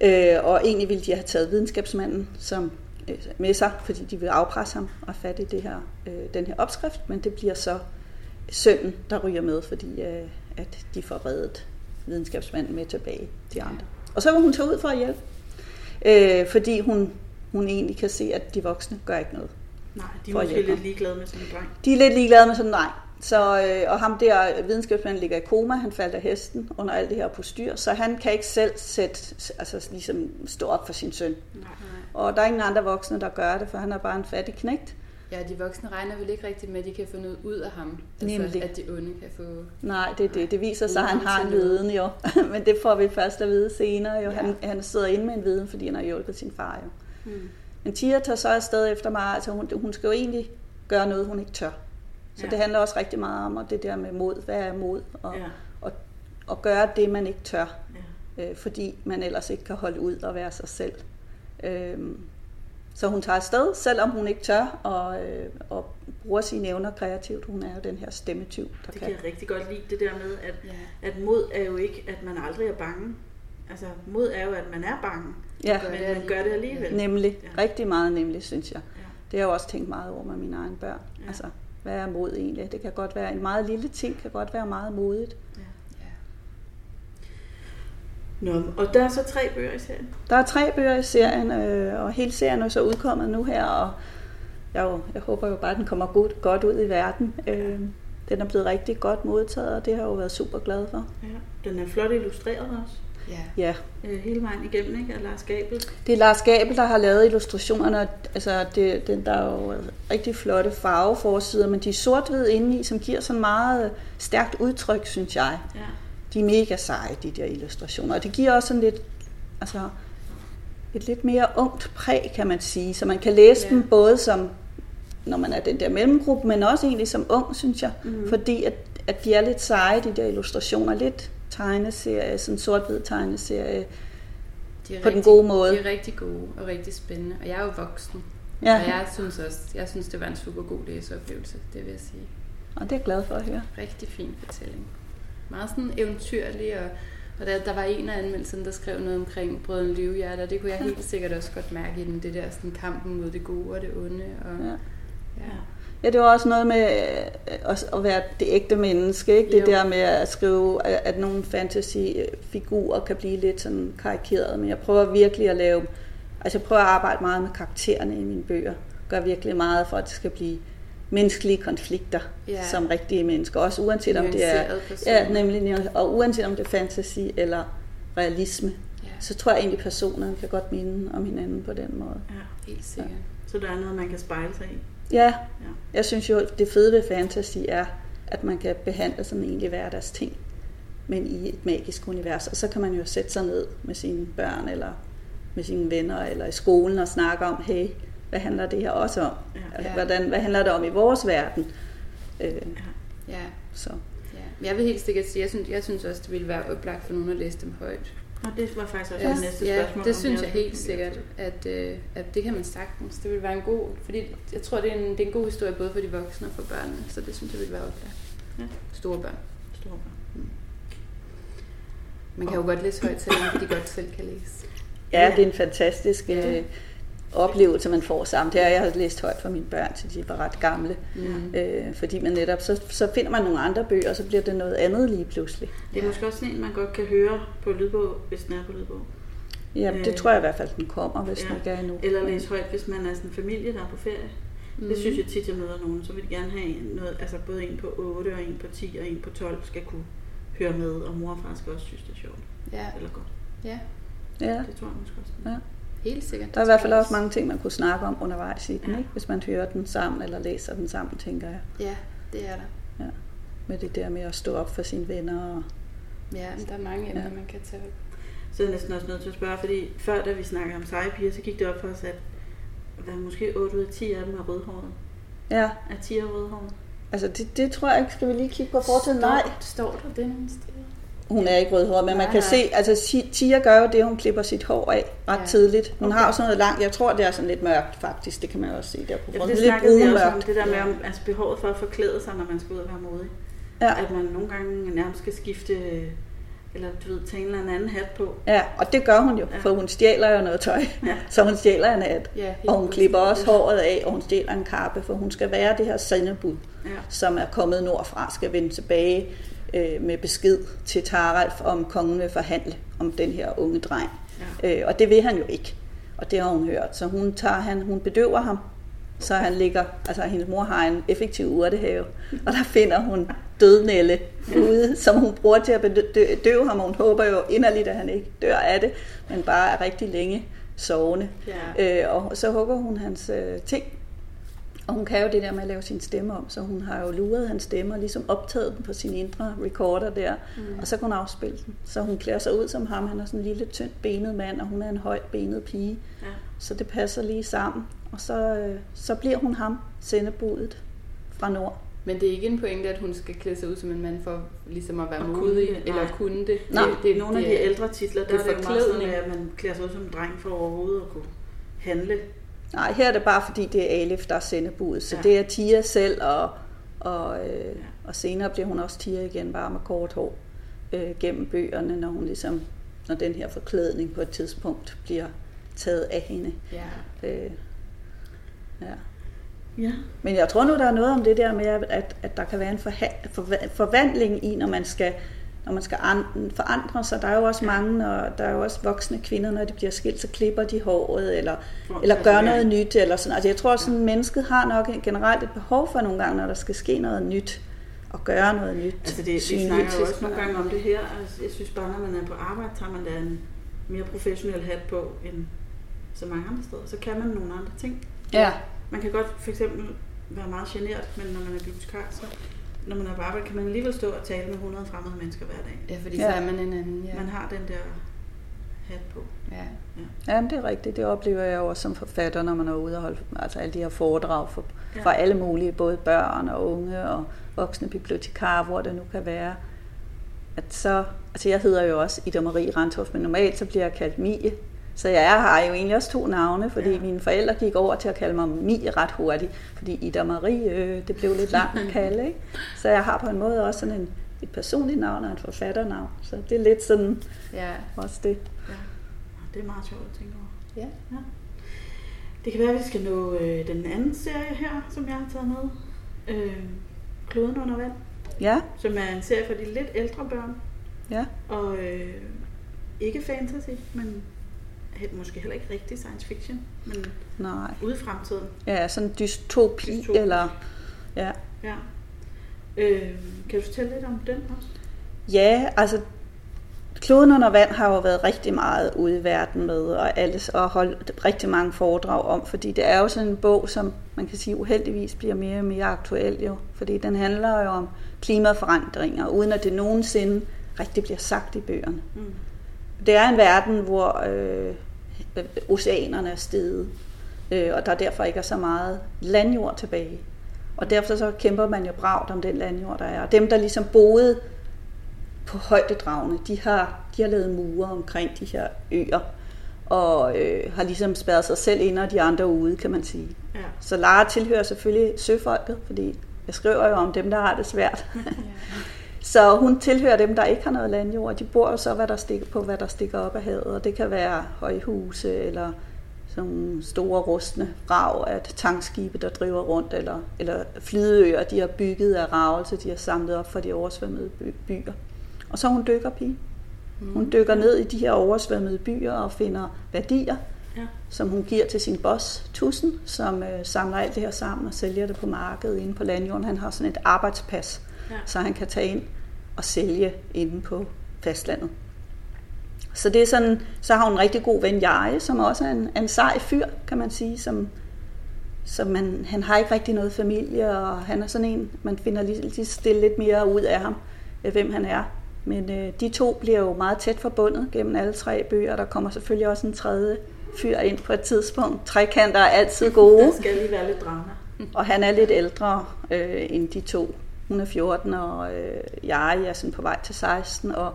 Øh, og egentlig ville de have taget videnskabsmanden som, øh, med sig, fordi de vil afpresse ham og have fat i det her, øh, den her opskrift, men det bliver så sønnen, der ryger med, fordi øh, at de får reddet videnskabsmanden med tilbage, de andre. Og så vil hun tage ud for at hjælpe, øh, fordi hun, hun egentlig kan se, at de voksne gør ikke noget. Nej, de er måske lidt ligeglade med sådan en dreng. De er lidt ligeglade med sådan en dreng. Så, øh, og ham der, videnskabsmanden, ligger i koma, han faldt af hesten under alt det her på styr, så han kan ikke selv sætte, altså ligesom stå op for sin søn. Nej. Og der er ingen andre voksne, der gør det, for han er bare en fattig knægt. Ja, de voksne regner vel ikke rigtigt med, at de kan få noget ud af ham. Nemlig. Altså, at de onde kan få... Nej, det er det. Det viser sig, at han har en viden jo. <laughs> Men det får vi først at vide senere jo. Ja. Han, han sidder inde med en viden, fordi han har hjulpet sin far jo. Mm. Men Tia tager så afsted efter mig, altså hun, hun skal jo egentlig gøre noget, hun ikke tør. Så Ja. det handler også rigtig meget om og det der med mod. Hvad er mod? Og, Ja. og, og gøre det, man ikke tør. Ja. øh, fordi man ellers ikke kan holde ud og være sig selv. Øhm, så hun tager afsted, selvom hun ikke tør, og, øh, og bruger sine evner kreativt. Hun er jo den her stemmetyv, der Det kan. kan jeg rigtig godt lide, det der med, at, Ja. at mod er jo ikke, at man aldrig er bange. altså mod er jo, at man er bange, Ja, men man gør det alligevel. nemlig. Ja. Rigtig meget nemlig, synes jeg. Ja. Det har jeg også tænkt meget over med mine egne børn. Ja. Altså, hvad er mod egentlig? Det kan godt være, en meget lille ting kan godt være meget modigt. Nå, og der er så tre bøger i serien. Der er tre bøger i serien, øh, og hele serien er så udkommet nu her, og jeg, jo, jeg håber jo bare, at den kommer godt, godt ud i verden. Øh, den er blevet rigtig godt modtaget, og det har jeg jo været super glad for. Ja. Den er flot illustreret også. Ja. Ja, Øh, hele vejen igennem, ikke? Af Lars Gabel. det er Lars Gabel, der har lavet illustrationerne. Altså, det, det, der er jo rigtig flotte farveforsider, men de er sort-hvid indeni, som giver sådan meget stærkt udtryk, synes jeg. Ja. De er mega seje, de der illustrationer. Og det giver også sådan lidt, altså, et lidt mere ungt præg, kan man sige. Så man kan læse Ja. dem både som, når man er den der mellemgruppe, men også egentlig som ung, synes jeg. Mm. Fordi at, at de er lidt seje, de der illustrationer. Lidt tegneserie, sådan sort-hvid tegneserie. De er På den rigtig, gode måde. De er rigtig gode og rigtig spændende. Og jeg er jo voksen. Ja, Og jeg synes også, jeg synes, det var en super god læseoplevelse, det vil jeg sige. og det er jeg glad for at høre. Rigtig fin fortælling. Meget sådan eventyrlig, og, og der, der var en af anmeldelserne, der skrev noget omkring Brødren Livhjerte, og det kunne jeg helt sikkert også godt mærke i den, det der sådan kampen mod det gode og det onde. Og, Ja. ja. Ja, det var også noget med øh, at være det ægte menneske, ikke? Det Jo. der med at skrive, at at nogle fantasy-figurer kan blive lidt sådan karikeret, men jeg prøver virkelig at lave, altså jeg prøver at arbejde meget med karaktererne i mine bøger, gør virkelig meget for, at det skal blive menneskelige konflikter, Ja. som rigtige mennesker, også uanset om det er, personer. ja, nemlig, og uanset om det er fantasy eller realisme, ja, så tror jeg egentlig, at personerne kan godt minde om hinanden på den måde. ja. helt sikkert. Så der er noget, man kan spejle sig i. Ja, Ja. jeg synes jo, det fede ved fantasy er, at man kan behandle sådan egentlig hverdagsting, men i et magisk univers. Og så kan man jo sætte sig ned med sine børn, eller med sine venner, eller i skolen og snakke om, hey, hvad handler det her også om? Ja. Altså, Ja. Hvordan, hvad handler det om i vores verden? Øh, Ja, så. ja. Jeg vil helt sikkert sige, jeg synes, jeg synes også, det ville være oplagt for nogen at læse dem højt. Og det var faktisk også Ja, det næste ja, spørgsmål. det om synes jeg også helt sikkert, at, øh, at det kan man sagtens. Det vil være en god, fordi jeg tror, det er en, det er en god historie både for de voksne og for børnene, så det synes jeg vil være oplagt. Ja. Store børn. Store børn. Man kan jo godt læse højt, selvom de godt selv kan læse. Ja, det er en fantastisk Ja. øh, oplevelse, man får sammen. Det er, jeg har læst højt for mine børn, til de var ret gamle. Mm. Øh, fordi man netop, så, så finder man nogle andre bøger, og så bliver det noget andet lige pludselig. Det er måske også en, man godt kan høre på lydbog, hvis den er på lydbog. Ja, Øh, det tror jeg i hvert fald, den kommer, hvis ja. den ikke er endnu. Eller læse højt, hvis man er sådan en familie, der er på ferie. Mm. Det synes jeg tit, jeg møder nogen, så vil de gerne have noget, altså både en på 8 og en på 10 og en på 12 skal kunne høre med, og mor og far skal også synes, det er sjovt. Ja, Eller godt. ja, Ja. Det tror jeg måske også. Ja. Helt sikkert. Der er i hvert fald også mange ting, man kunne snakke om undervejs i den, Ja. ikke? hvis man hører den sammen eller læser den sammen, tænker jeg. Ja, det er der. Med det der med at stå op for sine venner. Og... Ja, men der er mange emner, Ja. man kan tage op. Så er jeg næsten også nødt til at spørge, fordi før da vi snakkede om seje piger, så gik det op for os, at hvad, måske 8 ud af 10 af dem er rødhåret. Ja, Er 10 er rødhåret? altså det, det tror jeg ikke. Skal vi lige kigge på fortiden? Nej, Står der det nogle steder? Hun er ikke rødhåret, men man Nej, kan nej. se, altså Ti- Tia gør jo det, hun klipper sit hår af ret Ja. tidligt. Hun Okay. har jo sådan noget langt, jeg tror det er sådan lidt mørkt faktisk, det kan man jo også se der på foden. det Lidt vi også om, brunmørkt. det der med om, altså behovet for at forklæde sig, når man skal ud og være modig. Ja. At man nogle gange nærmest skal skifte, eller du ved, tage en eller anden hat på. ja, og det gør hun jo, Ja. for hun stjæler jo noget tøj. Ja. <laughs> Så hun stjæler en hat. Ja, Og hun klipper også håret af, og hun stjæler en kappe, for hun skal være det her sendebud, Ja. som er kommet nordfra, skal vende tilbage øh, med besked til Taralf, om kongen vil forhandle om den her unge dreng. Ja. Øh, og det vil han jo ikke, og det har hun hørt. Så hun, tager han, hun bedøver ham, så han ligger, altså hendes mor har en effektiv urtehave, og der finder hun dødnælle ude, som hun bruger til at bedøve ham, og hun håber jo inderligt, at han ikke dør af det, men bare er rigtig længe sovende. Ja. Øh, og så hugger hun hans øh, ting. Og hun kan jo det der med at lave sin stemme om, så hun har jo luret hans stemme og ligesom optaget den på sin indre recorder der, mm. og så kan hun afspille den. Så hun klæder sig ud som ham, han er sådan en lille, tyndt benet mand, og hun er en højt benet pige. Ja. Så det passer lige sammen. Og så, øh, så bliver hun ham, sendebudet fra nord. Men det er ikke en pointe, at hun skal klæde sig ud som en mand for ligesom at være kunne modig, det, eller kunne det. Nej. det, det Nogle af de det ældre titler, der det er er det jo meget sådan, at man klæder sig ud som en dreng for overhovedet at kunne handle. Nej, her er det bare fordi, det er Alif, der er sendebudet. Så Ja. ja. det er Tia selv, og, og, øh, og senere bliver hun også Tia igen, bare med kort hår, øh, gennem bøgerne, når hun ligesom når den her forklædning på et tidspunkt bliver taget af hende. Ja. Øh, ja. Ja. Men jeg tror nu, der er noget om det der med, at, at der kan være en forha- forva- forvandling i, når man skal, når man skal an- forandre sig. Der er jo også mange, og der er jo også voksne kvinder, når de bliver skilt, så klipper de håret, eller, eller gør noget nyt, eller sådan. Altså jeg tror, sådan mennesket har nok generelt et behov for nogle gange, når der skal ske noget nyt, og gøre noget nyt. Altså det, vi snakker jo også nogle gange om det her. Altså, jeg synes bare, når man er på arbejde, tager man da en mere professionel hat på end så mange andre steder. Så kan man nogle andre ting. Ja, Man kan godt for eksempel være meget generet, men når man er bibliotekar, så når man er på arbejde, kan man alligevel stå og tale med 100 fremmede mennesker hver dag. Ja, fordi Ja. så er man en anden. Ja. Man har den der hat på. ja. Ja, men det er rigtigt. Det oplever jeg jo også som forfatter, når man er ude og holde altså alle de her foredrag for, ja. for alle mulige, både børn og unge og voksne bibliotekarer, hvor det nu kan være. At så, altså jeg hedder jo også Ida Marie Randhoff, men normalt så bliver jeg kaldt Mie. Så jeg har jo egentlig også to navne, fordi Ja. ja. mine forældre gik over til at kalde mig Mie ret hurtigt, fordi Ida Marie, øh, det blev lidt langt at kalde, ikke? Så jeg har på en måde også sådan en, et personligt navn og et forfatternavn. Så det er lidt sådan ja. også det. Ja. Det er meget sjovt at tænke over. Ja. Det kan være, at vi skal nå øh, den anden serie her, som jeg har taget med. Øh, Kloden under vand, Ja, som er en serie for de lidt ældre børn. ja. Og øh, ikke fantasy, men måske heller ikke rigtig science fiction, men Nej. ude i fremtiden. Ja, sådan en dystopi, Dystopi. eller... Ja. Ja. Øh, kan du fortælle lidt om den også? ja, altså Kloden under vand har jo været rigtig meget ude i verden med, og, alles, og holdt rigtig mange foredrag om, fordi det er jo sådan en bog, som man kan sige uheldigvis bliver mere og mere aktuel jo, fordi den handler jo om klimaforandringer, uden at det nogensinde rigtig bliver sagt i bøgerne. Mm. Det er en verden, hvor øh, oceanerne er steget, øh, og der derfor ikke er så meget landjord tilbage. Og derfor så kæmper man jo bragt om den landjord, der er. Og dem, der ligesom boede på højdedragene, de har, de har lavet mure omkring de her øer, og øh, har ligesom spærret sig selv ind og de andre ude, kan man sige. Ja. Så Lara tilhører selvfølgelig søfolket, fordi jeg skriver jo om dem, der har det svært. <laughs> <laughs> Så hun tilhører dem, der ikke har noget landjord. De bor jo så hvad der stikker, på, hvad der stikker op af havet. Og det kan være højhuse eller sådan store rustne rav af tankskibe, der driver rundt, eller, eller flydeøer, de har bygget af ravelse, de har samlet op fra de oversvømmede by- byer. Og så er hun dykkerpige. Hun dykker ned i de her oversvømmede byer og finder værdier, Ja. som hun giver til sin boss, Tussen, som øh, samler alt det her sammen og sælger det på markedet inde på landjorden. Han har sådan et arbejdspas, Ja. så han kan tage ind og sælge inde på fastlandet. Så det er sådan, så har hun en rigtig god ven, Jare, som også er en, en sej fyr, kan man sige, som, som man, han har ikke rigtig noget familie, og han er sådan en, man finder lige, lige stille lidt mere ud af ham, hvem han er. Men øh, de to bliver jo meget tæt forbundet gennem alle tre bøger. Der kommer selvfølgelig også en tredje fyr ind på et tidspunkt. Trekanter er altid <laughs> gode. Der skal lige være lidt drama. Og han er lidt ældre øh, end de to. Hun er 14, og øh, jeg er sådan på vej til 16, og,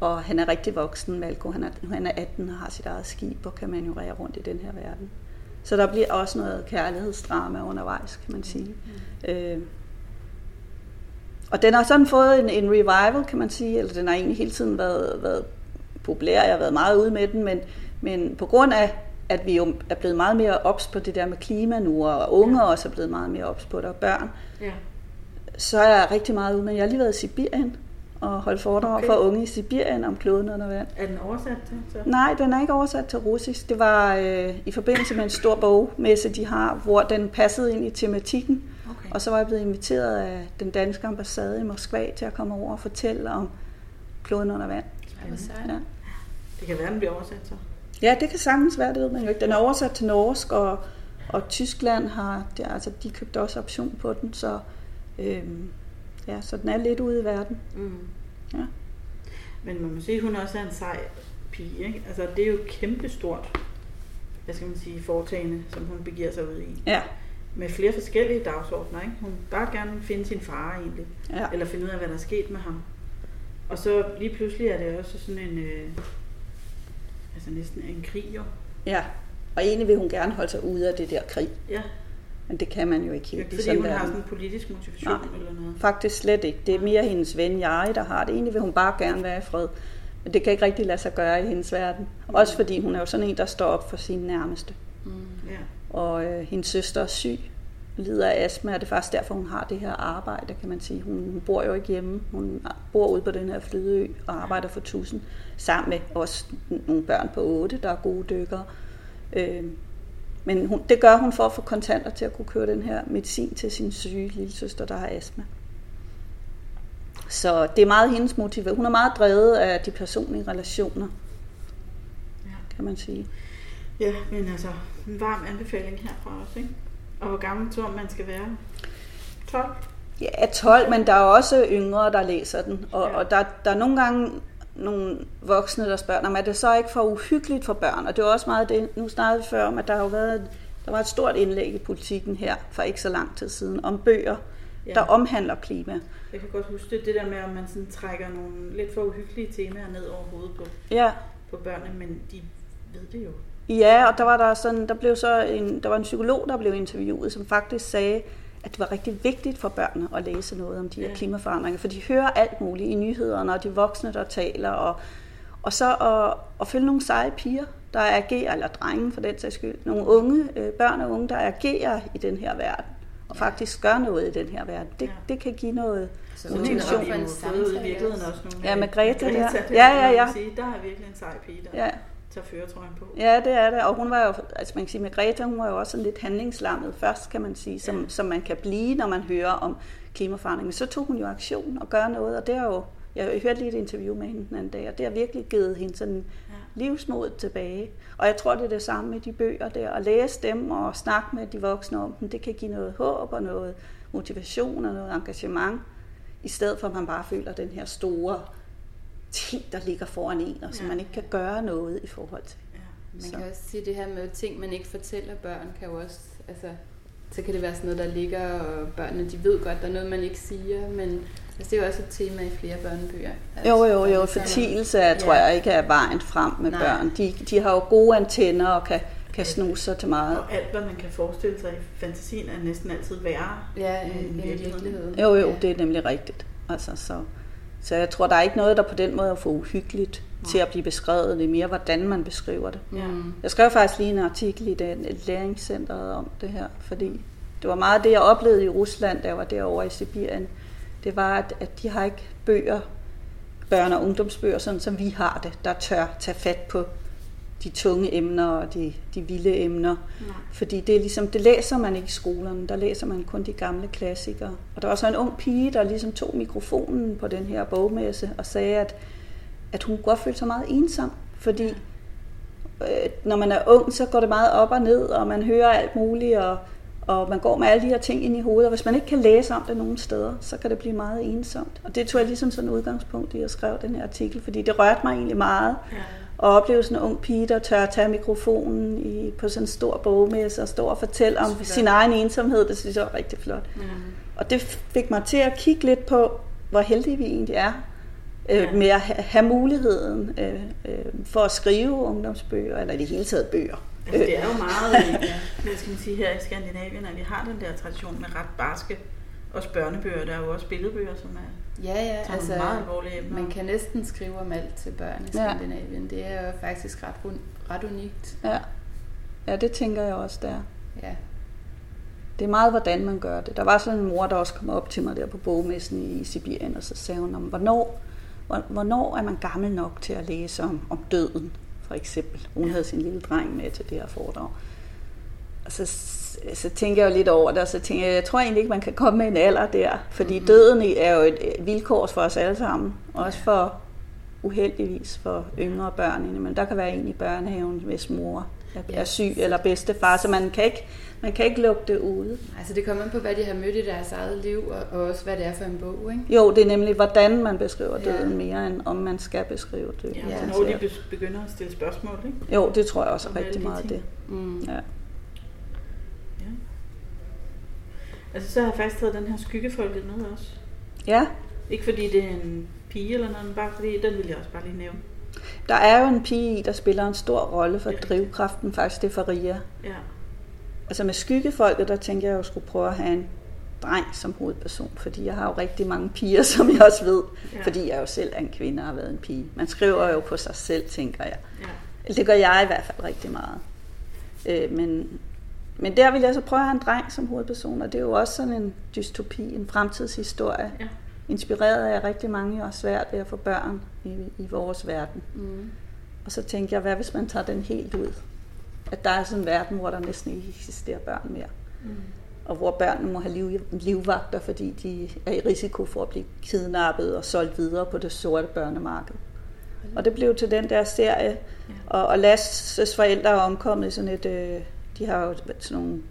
og han er rigtig voksen, Malko. Han er, han er 18 og har sit eget skib og kan manøvrere rundt i den her verden. Så der bliver også noget kærlighedsdrama undervejs, kan man sige. Mm. Øh, og den har sådan fået en, en revival, kan man sige, eller den har egentlig hele tiden været, været populær. Jeg har været meget ude med den, men, men på grund af, at vi jo er blevet meget mere ops på det der med klima nu, og unge også er blevet meget mere ops på det, og børn, Ja. Så er jeg rigtig meget ude med. Jeg har lige været i Sibirien og holdt foredrag Okay. for unge i Sibirien om kloden under vand. Er den oversat til? Så? Nej, den er ikke oversat til russisk. Det var øh, i forbindelse med en stor bogmesse, de har, hvor den passede ind i tematikken. Okay. Og så var jeg blevet inviteret af den danske ambassade i Moskva til at komme over og fortælle om kloden under vand. Ja. Det kan være, den bliver oversat så. Ja, det kan sagtens være, det ved man jo ikke. Den er oversat til norsk, og, og Tyskland har, det, altså de købte også option på den, så, øhm, ja, så den er lidt ude i verden. Mm. Ja. Men man må sige, at hun også er en sej pige. Ikke? Altså, det er jo kæmpestort, hvad skal man sige, foretagende, som hun begiver sig ud i. Ja, Med flere forskellige dagsordner. Ikke? Hun vil bare gerne finde sin far egentlig. ja. Eller finde ud af, hvad der er sket med ham. Og så lige pludselig er det også sådan en, øh, altså næsten en krig jo. ja. Og egentlig vil hun gerne holde sig ude af det der krig, Ja, men det kan man jo ikke helt. i fordi sådan hun har verden. sådan en politisk motivation Nej. eller noget. Faktisk slet ikke. Det er mere hendes ven, jeg, der har det. Egentlig vil hun bare gerne være i fred. Men det kan ikke rigtig lade sig gøre i hendes verden. Også fordi hun er jo sådan en, der står op for sine nærmeste. Mm. Ja. Og øh, hendes søster er syg, lider af astma, og det er faktisk derfor, hun har det her arbejde, kan man sige. Hun, hun bor jo ikke hjemme. Hun bor ude på den her flydeø og arbejder for tusind, sammen med også nogle børn på 8, der er gode dykkere. Øh, men hun, det gør hun for at få kontanter til at kunne køre den her medicin til sin syge lille søster, der har astma. Så det er meget hendes motiv. Hun er meget drevet af de personlige relationer, Ja. kan man sige. ja, men altså, en varm anbefaling herfra også, ikke? Og hvor gammel tror man skal være? 12? Ja, 12, men der er også yngre, der læser den. Og, Ja. og der, der er nogle gange nogle voksne, der spørger, om er det så ikke for uhyggeligt for børn? Og det er også meget det, nu snakkede vi før om, at der har jo været, der var et stort indlæg i politikken her, for ikke så lang tid siden, om bøger, Ja. der omhandler klima. Jeg kan godt huske det, det der med, at man sådan trækker nogle lidt for uhyggelige temaer ned over hovedet på, Ja, på børnene, men de ved det jo. Ja, og der var der sådan, der blev så en, der var en psykolog, der blev interviewet, som faktisk sagde, at det var rigtig vigtigt for børnene at læse noget om de her klimaforandringer, for de hører alt muligt i nyhederne, og de voksne, der taler, og, og så at, at følge nogle seje piger, der agerer, eller drenge for den sags skyld, nogle unge, øh, børn og unge, der agerer i den her verden, og faktisk gør noget i den her verden. Det, Ja. det kan give noget Så Så det motivation. ud i virkeligheden også nogle Ja, med Greta der. det Ja, ja, ja. Der er virkelig en sej pige, der Ja, tager føretrøjen på. Ja, det er det. Og hun var jo, altså man kan sige, Margrethe, hun var jo også sådan lidt handlingslammet først, kan man sige, som, Ja. som man kan blive, når man hører om klimaforandring. Men så tog hun jo aktion og gør noget, og det er jo, jeg hørte lige et interview med hende den anden dag, og det har virkelig givet hende sådan Ja. livsmodet tilbage. Og jeg tror, det er det samme med de bøger der, at læse dem og snakke med de voksne om dem, det kan give noget håb og noget motivation og noget engagement, i stedet for at man bare føler den her store ting, der ligger foran en, og som Ja. man ikke kan gøre noget i forhold til. Ja. Man Så. kan også sige det her med ting, man ikke fortæller børn, kan jo også, altså, så kan det være sådan noget, der ligger, og børnene, de ved godt, der er noget, man ikke siger, men altså, det er jo også et tema i flere børnebøger. Altså, Jo, jo, jo. Fortielse er, tror Ja. jeg ikke er vejen frem med Nej. børn. De, de har jo gode antenner og kan, kan snuse sig til meget. Og alt, hvad man kan forestille sig i fantasien, er næsten altid værre. Ja, end i virkeligheden. Jo, jo, Ja. det er nemlig rigtigt. Altså, så, så jeg tror, der er ikke noget, der på den måde er for uhyggeligt til at blive beskrevet. Det er mere, hvordan man beskriver det. Ja. Mm. Jeg skrev faktisk lige en artikel i den, et læringscenteret om det her, fordi det var meget det, jeg oplevede i Rusland, da jeg var derovre i Sibirien. Det var, at, at de har ikke bøger, børne- og ungdomsbøger, sådan som vi har det, der tør tage fat på de tunge emner og de, de vilde emner. Nej. Fordi det er ligesom, det læser man ikke i skolerne, der læser man kun de gamle klassikere. Og der var så en ung pige, der ligesom tog mikrofonen på den her bogmesse og sagde, at, at hun godt følte sig meget ensom, fordi øh, når man er ung, så går det meget op og ned, og man hører alt muligt, og, og man går med alle de her ting ind i hovedet, og hvis man ikke kan læse om det nogen steder, så kan det blive meget ensomt. Og det tog jeg ligesom sådan udgangspunkt i at skrive den her artikel, fordi det rørte mig egentlig meget, Ja. Og opleve sådan en ung pige, der tør at tage mikrofonen i, på sådan en stor bogmesse og stå og fortælle om Flot. sin egen ensomhed, det synes jeg var rigtig flot. Mm. Og det fik mig til at kigge lidt på, hvor heldige vi egentlig er øh, Ja. med at ha- have muligheden øh, øh, for at skrive ungdomsbøger, eller i det hele taget bøger. Altså, det er jo meget, øh, <laughs> hvad skal man sige, her i Skandinavien, at vi har den der tradition med ret barske også børnebøger. Der er jo også billedbøger, som er Ja, ja, altså, meget alvorlige emner. man kan næsten skrive om alt til børn i Ja. Skandinavien. Det er jo faktisk ret, ret unikt. Ja. ja, det tænker jeg også, der. Ja. Det er meget, hvordan man gør det. Der var sådan en mor, der også kom op til mig der på bogmessen i Sibirien, og så sagde hun om, hvornår, hvor- hvornår er man gammel nok til at læse om, om døden, for eksempel. Hun havde sin lille dreng med til det her foredrag. Og så, så tænker jeg jo lidt over det, og så tænker jeg, jeg tror egentlig ikke, man kan komme med en alder der, fordi mm-hmm. døden er jo et vilkår for os alle sammen, også for uheldigvis for yngre børn, men der kan være en i børnehaven, hvis mor er, Ja. er syg, eller bedstefar, så man kan ikke, man kan ikke lukke det ude. Altså det kommer an på, hvad de har mødt i deres eget liv, og, og også hvad det er for en bog, ikke? Jo, det er nemlig, hvordan man beskriver Ja. døden mere, end om man skal beskrive det. Ja, Ja, når de be- begynder at stille spørgsmål, ikke? Jo, det tror jeg også Om rigtig meget ting. det. Mm. Ja. Altså, så har jeg faktisk taget den her skyggefolket med også. ja, Ikke fordi det er en pige eller noget, men bare fordi, den vil jeg også bare lige nævne. der er jo en pige i, der spiller en stor rolle for drivkraften, faktisk det er Faria. Ja. Altså med skyggefolket, der tænker jeg jo skulle prøve at have en dreng som hovedperson, fordi jeg har jo rigtig mange piger, <laughs> som jeg også ved, ja. fordi jeg jo selv er en kvinde og har været en pige. Man skriver jo på sig selv, tænker jeg. Ja. Det gør jeg i hvert fald rigtig meget. Øh, men, men der vil jeg så prøve at have en dreng som hovedperson, og det er jo også sådan en dystopi, en fremtidshistorie. Ja. Inspireret af rigtig mange og svært ved at få børn i, i vores verden. Mm. Og så tænkte jeg, hvad hvis man tager den helt ud? At der er sådan en verden, hvor der næsten ikke eksisterer børn mere. Mm. Og hvor børnene må have liv, livvagter, fordi de er i risiko for at blive kidnappet og solgt videre på det sorte børnemarked. Mm. Og det blev til den der serie. Ja. Og, og Lasses forældre er omkommet i sådan et... Øh, de har jo sådan nogle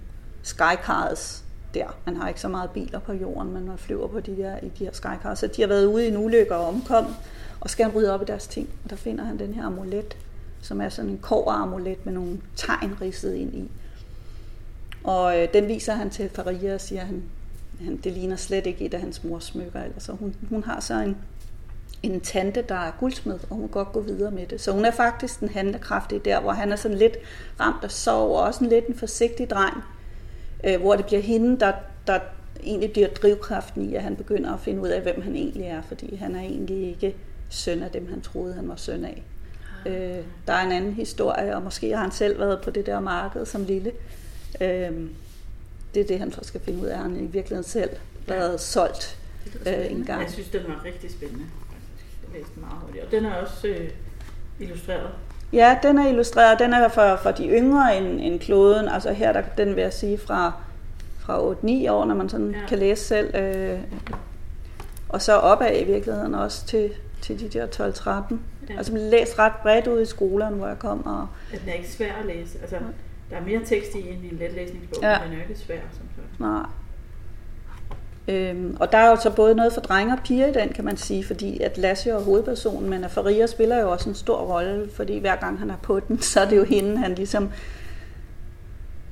skycars der. Man har ikke så meget biler på jorden, men man flyver på de der, i de her skycars. Så de har været ude i en ulykke og omkommet og skal han rydde op i deres ting. Og der finder han den her amulet, som er sådan en amulet med nogle tegn ridset ind i. Og øh, den viser han til Faria og siger, han, han, det ligner slet ikke et af hans mors smykker. Eller så hun, hun har så en, en tante, der er guldsmed, og hun kan godt gå videre med det. Så hun er faktisk den handlekraftige der, hvor han er sådan lidt ramt af sorg, og også en lidt en forsigtig dreng, øh, hvor det bliver hende, der, der egentlig bliver drivkraften i, at han begynder at finde ud af, hvem han egentlig er, fordi han er egentlig ikke søn af dem, han troede, han var søn af. Ah. Øh, der er en anden historie, og måske har han selv været på det der marked som lille. Øh, det er det, han skal finde ud af. Han i virkeligheden selv været ja. solgt øh, en gang. Jeg synes, den var rigtig spændende. Jeg læste den meget hurtigt. Og den er også øh, illustreret. Ja, den er illustreret. Den er for, for de yngre end, end kloden. Altså her, der, den vil jeg sige fra, fra 8-9 år, når man sådan ja. kan læse selv. Øh, og så opad i virkeligheden også til, til de der 12-13. Ja. Altså man læste ret bredt ud i skolerne, hvor jeg kom. Og... Den er ikke svær at læse. Altså, der er mere tekst i end i en letlæsningsbog, ja. men den er ikke svær som sådan. Nej. Øhm, og der er jo så både noget for drenge og piger i den, kan man sige, fordi at Lasse er hovedpersonen, men at Faria spiller jo også en stor rolle, fordi hver gang han er på den, <laughs> så er det jo hende, han ligesom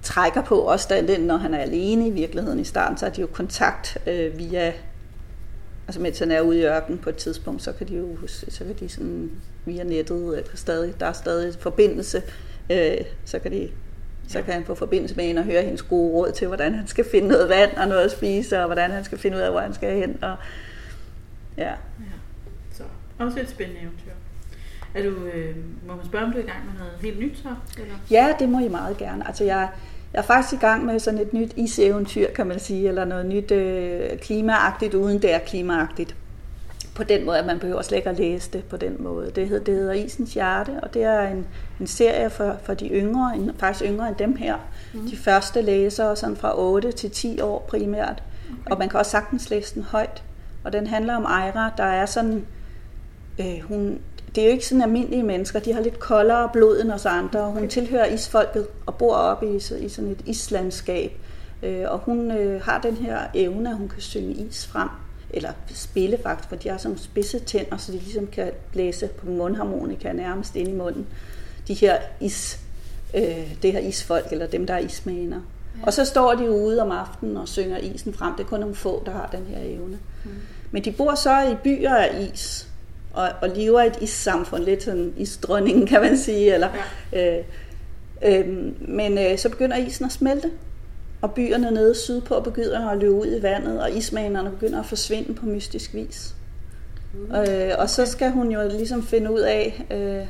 trækker på, også da, når han er alene i virkeligheden i starten, så er de jo kontakt øh, via altså mens han er ude i ørkenen på et tidspunkt, så kan de jo så kan de sådan via nettet, øh, at stadig, der er stadig forbindelse, øh, så kan de så kan han få forbindelse med hende og høre hendes gode råd til, hvordan han skal finde noget vand og noget at spise, og hvordan han skal finde ud af, hvor han skal hen. Og, ja. ja. Så også et spændende eventyr. Er du, øh, må man spørge, om du er i gang med noget helt nyt så? Eller? Ja, det må I meget gerne. Altså jeg, jeg er faktisk i gang med sådan et nyt iseventyr, kan man sige, eller noget nyt øh, klimaagtigt, uden det er klimaagtigt. På den måde, at man behøver slet ikke at læse det på den måde. Det hedder, det hedder Isens Hjerte, og det er en, en serie for, for de yngre, en, faktisk yngre end dem her. Mm. De første læsere, sådan fra 8 til 10 år primært. Okay. Og man kan også sagtens læse den højt. Og den handler om Ejra, der er sådan... Øh, hun, det er jo ikke sådan almindelige mennesker. De har lidt koldere blod end os andre. Hun tilhører isfolket og bor oppe i, i sådan et islandskab. Øh, og hun øh, har den her evne, at hun kan synge is frem. Eller spille faktisk, for de har sådan spidse tænder, så de ligesom kan blæse på mundharmonika nærmest ind i munden. De her is, øh, det her isfolk, eller dem, der er ismaner. Ja. Og så står de ude om aftenen og synger isen frem. Det er kun nogle få, der har den her evne. Mm. Men de bor så i byer af is, og, og lever et issamfund, lidt sådan isdronningen, kan man sige. Eller, ja. øh, øh, men øh, så begynder isen at smelte, og byerne nede sydpå begynder at løbe ud i vandet, og ismanerne begynder at forsvinde på mystisk vis. Mm. Øh, og så skal hun jo ligesom finde ud af, øh, ja.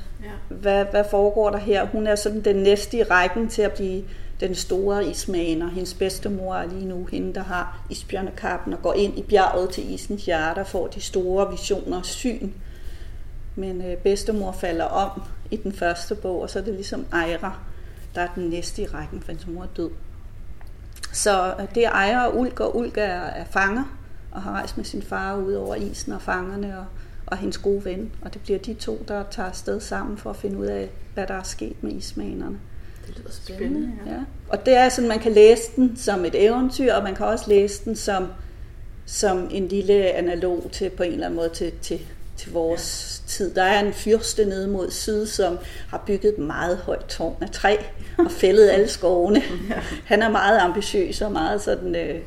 hvad, hvad foregår der her. Hun er sådan den næste i rækken til at blive den store ismaner. Hendes bedstemor er lige nu hende, der har isbjørnekappen og går ind i bjerget til isens hjerte og får de store visioner og syn men øh, bedstemor falder om i den første bog, og så er det ligesom Ejra, der er den næste i rækken, for hendes mor er død. Så det er Ejra og Ulk, og Ulk er, er fanger, og har rejst med sin far ud over isen og fangerne og, og hendes gode ven. Og det bliver de to, der tager afsted sammen for at finde ud af, hvad der er sket med ismanerne. Det lyder spændende, ja. ja. Og det er sådan, man kan læse den som et eventyr, og man kan også læse den som, som en lille analog til på en eller anden måde til, til, til vores tid. Der er en fyrste nede mod syd, som har bygget et meget højt tårn af træ og fældet alle skovene. <laughs> Han er meget ambitiøs og meget sådan... Øh,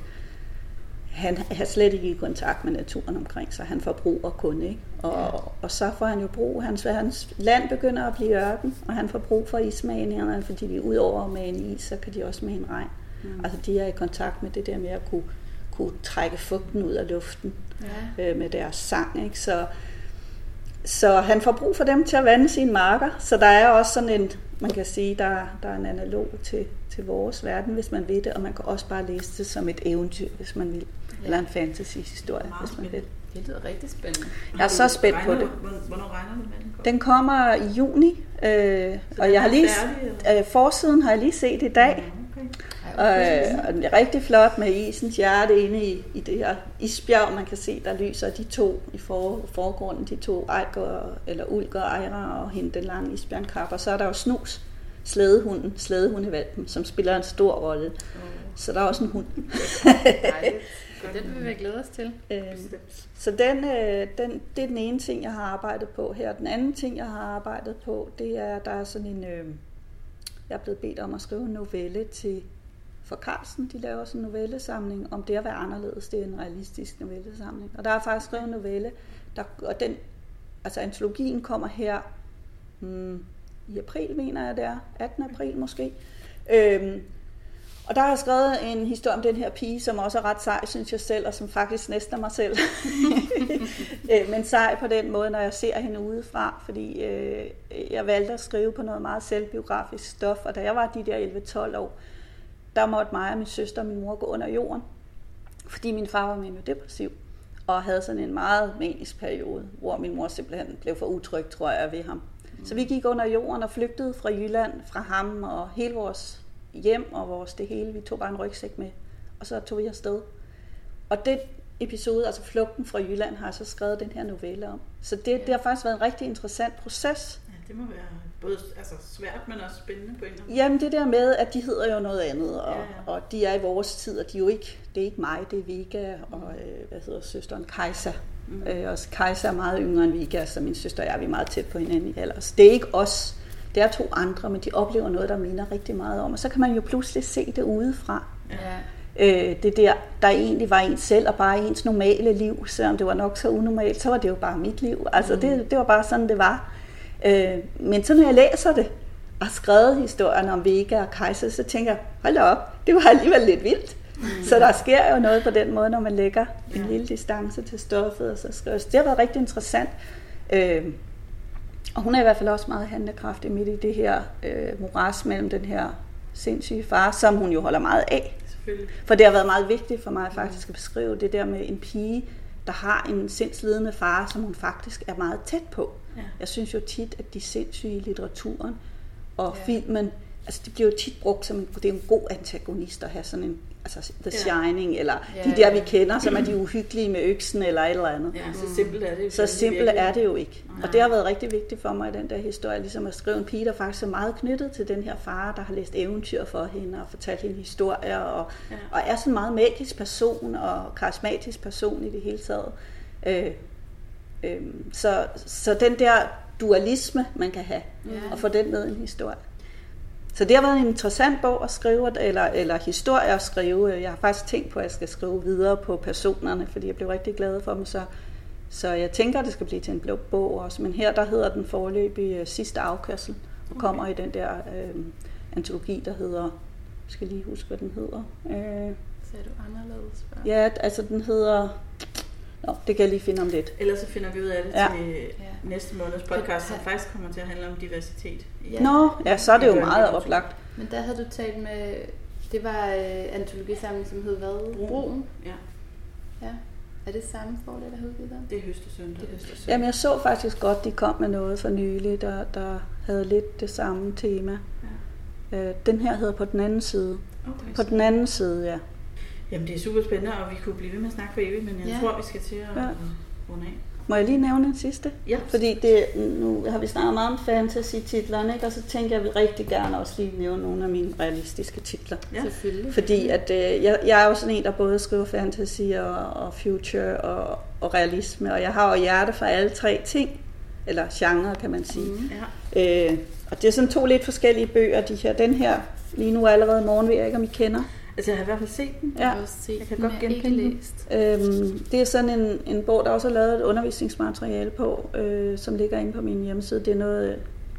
han har slet ikke i kontakt med naturen omkring sig. Han får brug og kun, ikke? Og, og så får han jo brug. Hans, hans land begynder at blive ørken, og han får brug for ismaningerne, fordi de udover med en is, så kan de også med en regn. Mm. Altså de er i kontakt med det der med at kunne kunne trække fugten ud af luften Ja. øh, med deres sang. Ikke? Så, så han får brug for dem til at vande sine marker. Så der er også sådan en, man kan sige, der, der er en analog til, til vores verden, hvis man vil det, og man kan også bare læse det som et eventyr, hvis man vil. Eller en fantasy-historie, hvis man vil. Det lyder rigtig spændende. Jeg er så spændt på Regner det. du- Hvornår- regner du med, den kommer? Den kommer i juni, øh, og jeg har lige, færdig, øh, forsiden har jeg lige set i dag. Okay. Ej, Og, øh, og den er rigtig flot med isens hjerte inde i, i det her isbjerg. Man kan se, der lyser de to i for, forgrunden, de to Ejger, eller Ulger, Ejra og hende, den lange isbjørnkap. Og så er der jo Snus, slædehunden, slædehundevalpen, som spiller en stor rolle. Så der er også en hund. <laughs> Den vil vi glæde os til. Øh, så den, øh, den, det er den ene ting, jeg har arbejdet på her. Den anden ting, jeg har arbejdet på, det er, der er sådan en... Øh, jeg er blevet bedt om at skrive en novelle til for Carlsen. De laver sådan en novellesamling om det at være anderledes. Det er en realistisk novellesamling. Og der er faktisk skrevet en novelle, der, og den, altså antologien kommer her hmm, i april, mener jeg det er. 18. april måske. Øhm, og der har jeg skrevet en historie om den her pige, som også er ret sej, synes jeg selv, og som faktisk næsten er mig selv. <laughs> Øh, Men sej på den måde, når jeg ser hende udefra, fordi øh, jeg valgte at skrive på noget meget selvbiografisk stof, og da jeg var de der 11-12 år, der måtte mig og min søster og min mor gå under jorden, fordi min far var maniodepressiv og havde sådan en meget manisk periode, hvor min mor simpelthen blev for utryg, tror jeg, ved ham. Så vi gik under jorden og flygtede fra Jylland, fra ham og hele vores hjem og vores det hele. Vi tog bare en rygsæk med, og så tog vi afsted. Og det episode, altså flugten fra Jylland, har jeg så skrevet den her novelle om. Så det, det har faktisk været en rigtig interessant proces. Ja, det må være både altså, svært, men også spændende på en eller anden Jamen det der med, at de hedder jo noget andet, og, Ja, ja, ja. ja. og de er i vores tid, og de er jo ikke, det er ikke mig, det er Vega og øh, hvad hedder søsteren Kajsa. Mm. Øh, og Kajsa er meget yngre end Vega, så min søster og jeg vi er meget tæt på hinanden i alder. Så det er ikke os, det er to andre, men de oplever noget, der minder rigtig meget om. Og så kan man jo pludselig se det udefra. Ja. Øh, det der, der egentlig var ens selv og bare ens normale liv, selvom det var nok så unormalt, så var det jo bare mit liv. Altså Mm. det, det var bare sådan, det var. Øh, men så når jeg læser det, og har skrevet historien om Vega og Kajsa, så tænker jeg, hold da op, det var alligevel lidt vildt. Mm. Så der sker jo noget på den måde, når man lægger en Ja. lille distance til stoffet, og så skriver så det har været rigtig interessant. Øh, og hun er i hvert fald også meget handlekraftig midt i det her øh, moras mellem den her sindssyge far, som hun jo holder meget af. For det har været meget vigtigt for mig faktisk at beskrive det der med en pige, der har en sindslidende far, som hun faktisk er meget tæt på. Ja. Jeg synes jo tit, at de sindssyge i litteraturen og Ja. filmen, altså det bliver jo tit brugt som en, det er en god antagonist at have sådan en, altså The Ja. Shining, eller Ja, de der, ja. vi kender, som er de uhyggelige med øksen eller et eller andet. Ja, så simpelt er det. jo Så simpelt er det jo ikke. Nej. Og det har været rigtig vigtigt for mig i den der historie, ligesom at skrive en pige, der faktisk er meget knyttet til den her far, der har læst eventyr for hende og fortalt hende historier, og, Ja. ja. og er sådan en meget magisk person og karismatisk person i det hele taget. Øh, øh, så, så den der dualisme, man kan have, Ja. og få den med i en historie. Så det har været en interessant bog at skrive, eller, eller historie at skrive. Jeg har faktisk tænkt på, at jeg skal skrive videre på personerne, fordi jeg blev rigtig glad for dem. Så, så jeg tænker, at det skal blive til en blå bog også. Men her der hedder den forløbig øh, Sidste afkørsel, og kommer i den der øh, antologi, der hedder, jeg skal lige huske, hvad den hedder. Øh, er du anderledes før. ja, altså den hedder, Nå, det kan jeg lige finde om lidt. Ellers så finder vi ud af det Ja. til Ja. næste måneds podcast, som faktisk kommer til at handle om diversitet. Ja. Nå, ja, så er det jo Det gør meget oplagt. Men der havde du talt med, det var øh, antologisamling, som hed hvad? Broen. Broen. Ja, Ja. Er det samme forlag, der hed det der? det er høst og søndag. Det er høst og søndag. Jamen, jeg så faktisk godt, de kom med noget for nylig, der, der havde lidt det samme tema. Ja. Øh, den her hedder På den anden side. Okay. På den anden side, ja. Jamen, det er super spændende, og vi kunne blive ved med at snakke for evigt, men jeg Ja. tror, vi skal til at Ja. runde af. Må jeg lige nævne en sidste? Ja. Fordi det, nu har vi snakket meget om fantasy-titlerne, ikke? og så tænker jeg, at jeg vil rigtig gerne også lige nævne nogle af mine realistiske titler. Ja. Selvfølgelig. Fordi at, øh, jeg, jeg er jo sådan en, der både skriver fantasy og, og future og, og realisme, og jeg har jo hjerte for alle tre ting, eller genre kan man sige. Mm. Ja. Øh, og det er sådan to lidt forskellige bøger, de her. Den her, lige nu er allerede morgen, ved jeg ikke, om I kender. Altså, jeg har i hvert fald set den. Jeg Ja. har også set Jeg kan den, godt jeg genkende læst. Øhm, det er sådan en, en bog, der også er lavet et undervisningsmateriale på, øh, som ligger inde på min hjemmeside. Det er noget,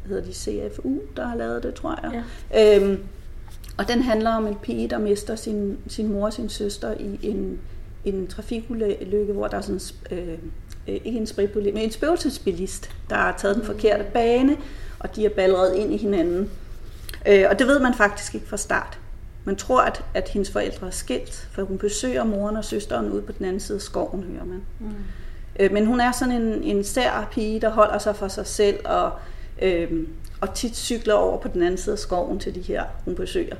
hedder de CFU, der har lavet det, tror jeg. Ja. Øhm, og den handler om en pige, der mister sin, sin mor og sin søster i en, en trafikulykke, hvor der er sådan øh, øh, ikke en spritbilist, men en spøgelsesbilist, der har taget den forkerte bane, og de er balleret ind i hinanden. Øh, og det ved man faktisk ikke fra start. Man tror, at, at hendes forældre er skilt, for hun besøger moren og søsteren ude på den anden side af skoven, hører man. Mm. Øh, men hun er sådan en, en sær pige, der holder sig for sig selv, og, øh, og tit cykler over på den anden side af skoven til de her, hun besøger.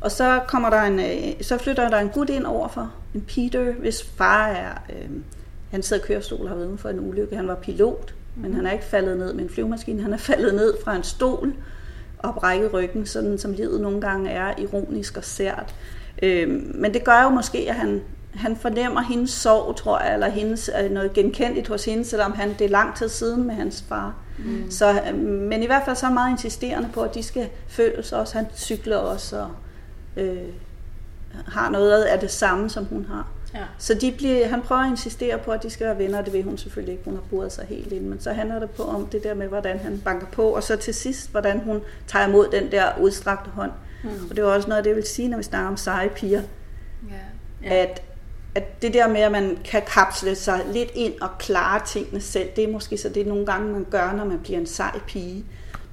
Og så, kommer der en, øh, så flytter der en gut ind overfor, en Peter, hvis far er, øh, han sidder i kørestol og har været for en ulykke. Han var pilot, men han er ikke faldet ned med en flyvemaskine, han er faldet ned fra en stol og brækket ryggen, sådan som livet nogle gange er ironisk og sært. Øh, men det gør jo måske, at han, han fornemmer hendes sorg, tror jeg, eller hendes, øh, noget genkendeligt hos hende, selvom han, det er lang tid siden med hans far. Mm. Så, øh, men i hvert fald så er meget insisterende på, at de skal føles også. Han cykler også og øh, har noget af det samme, som hun har. Ja. Så de bliver, han prøver at insistere på, at de skal være venner, og det vil hun selvfølgelig ikke. Hun har boet sig helt ind. Men så handler det på om det der med, hvordan han banker på, og så til sidst, hvordan hun tager imod den der udstrakte hånd. Mm. Og det var også noget, det vil sige, når vi snakker om seje piger. Ja. Ja. At, at det der med, at man kan kapsle sig lidt ind og klare tingene selv, det er måske så det nogle gange, man gør, når man bliver en sej pige.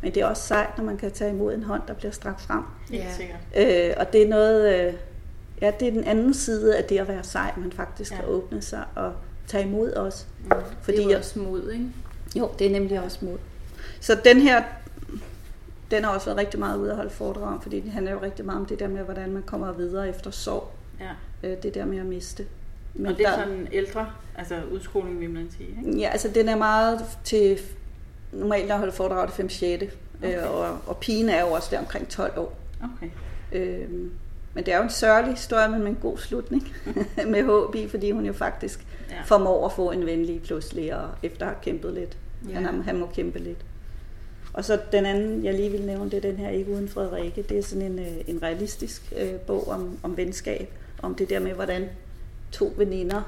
Men det er også sejt, når man kan tage imod en hånd, der bliver strakt frem. Ja. Øh, og det er noget... Øh, ja, det er den anden side af det at være sej, man faktisk ja. kan åbne sig og tage imod os. Mm. Fordi det er også mod, ikke? Jo, det er nemlig også mod. Så den her, den har også været rigtig meget ude at holde foredrag om, fordi det handler jo rigtig meget om det der med, hvordan man kommer videre efter sorg. Ja. Øh, det der med at miste. Men og det er der, sådan ældre, altså udskoling, vil man sige, ikke? Ja, altså den er meget til, normalt at holde foredrag det 5 6. Okay. Øh, og, og pigen er jo også der omkring 12 år. Okay. Øh, men det er jo en sørgelig historie, men med en god slutning <laughs> med håb i, fordi hun jo faktisk ja. formår at få en venlig pludselig, og efter at have kæmpet lidt. Ja. Han, han må kæmpe lidt. Og så den anden, jeg lige vil nævne, det er den her Ikke uden Frederikke. Det er sådan en, øh, en realistisk øh, bog om, om venskab. Om det der med, hvordan to veninder,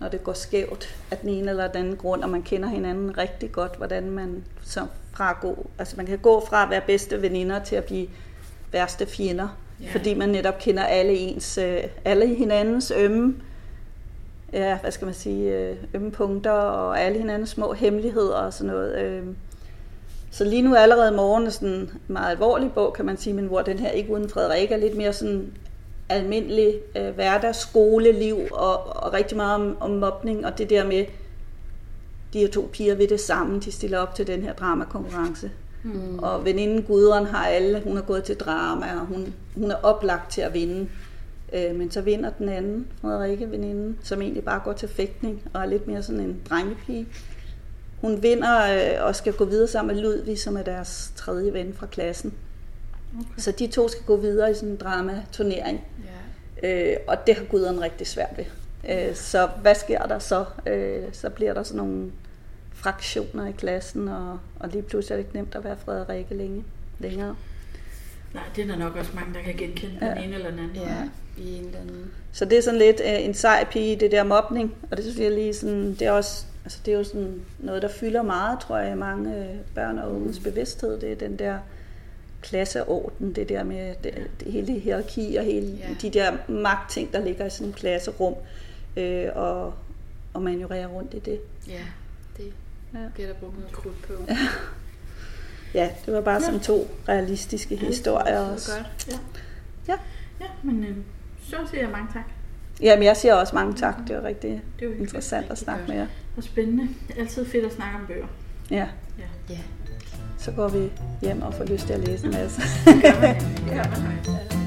når det går skævt af den ene eller den anden grund, og man kender hinanden rigtig godt, hvordan man så fra at gå, altså man kan gå fra at være bedste veninder til at blive værste fjender Yeah. Fordi man netop kender alle ens, øh, alle hinandens ømme, ja, hvad skal man sige, øh, ømme punkter og alle hinandens små hemmeligheder og sådan noget. Øh. Så lige nu allerede morgen sådan en meget alvorlig bog, kan man sige, men hvor den her ikke uden Frederik er lidt mere sådan almindelig øh, hverdagsskoleliv og, og rigtig meget om, om mobning og det der med, de her to piger ved det samme, de stiller op til den her dramakonkurrence. Mm. Og veninden Gudrun har alle, hun har gået til drama, og hun, hun er oplagt til at vinde. Øh, men så vinder den anden, Frederikke, veninden, som egentlig bare går til fægtning og er lidt mere sådan en drengepige. Hun vinder øh, og skal gå videre sammen med Ludvig, som er deres tredje ven fra klassen. Okay. Så de to skal gå videre i sådan en dramaturnering. Yeah. Øh, og det har Gudrun rigtig svært ved. Øh, så hvad sker der så? Øh, så bliver der sådan nogle fraktioner i klassen, og, og lige pludselig er det ikke nemt at være Frederikke længe, længere. Nej, det er nok også mange, der kan genkende ja. den ene eller den anden. Ja, i en eller anden. Så det er sådan lidt uh, en sej pige, det der mobning, og det synes jeg lige sådan, det er også, altså det er jo sådan noget, der fylder meget, tror jeg, i mange øh, børn og unges mm. bevidsthed, det er den der klasseorden, det der med det, det hele hierarki og hele ja. de der magtting, der ligger i sådan en klasserum, øh, og, og manøvrere rundt i det. Ja, det Ja. Bliver der brugt noget krudt på. Ja. ja, det var bare ja. sådan to realistiske ja, historier det også. Godt. Ja. ja. Ja, men øh, så siger jeg mange tak. Jamen, jeg siger også mange tak. Det var rigtig det var interessant rigtig at snakke godt. med jer. Og spændende. Altid fedt at snakke om bøger. Ja. ja. ja. Så går vi hjem og får lyst til at læse en masse. det gør man. Det gør man. Ja. <laughs>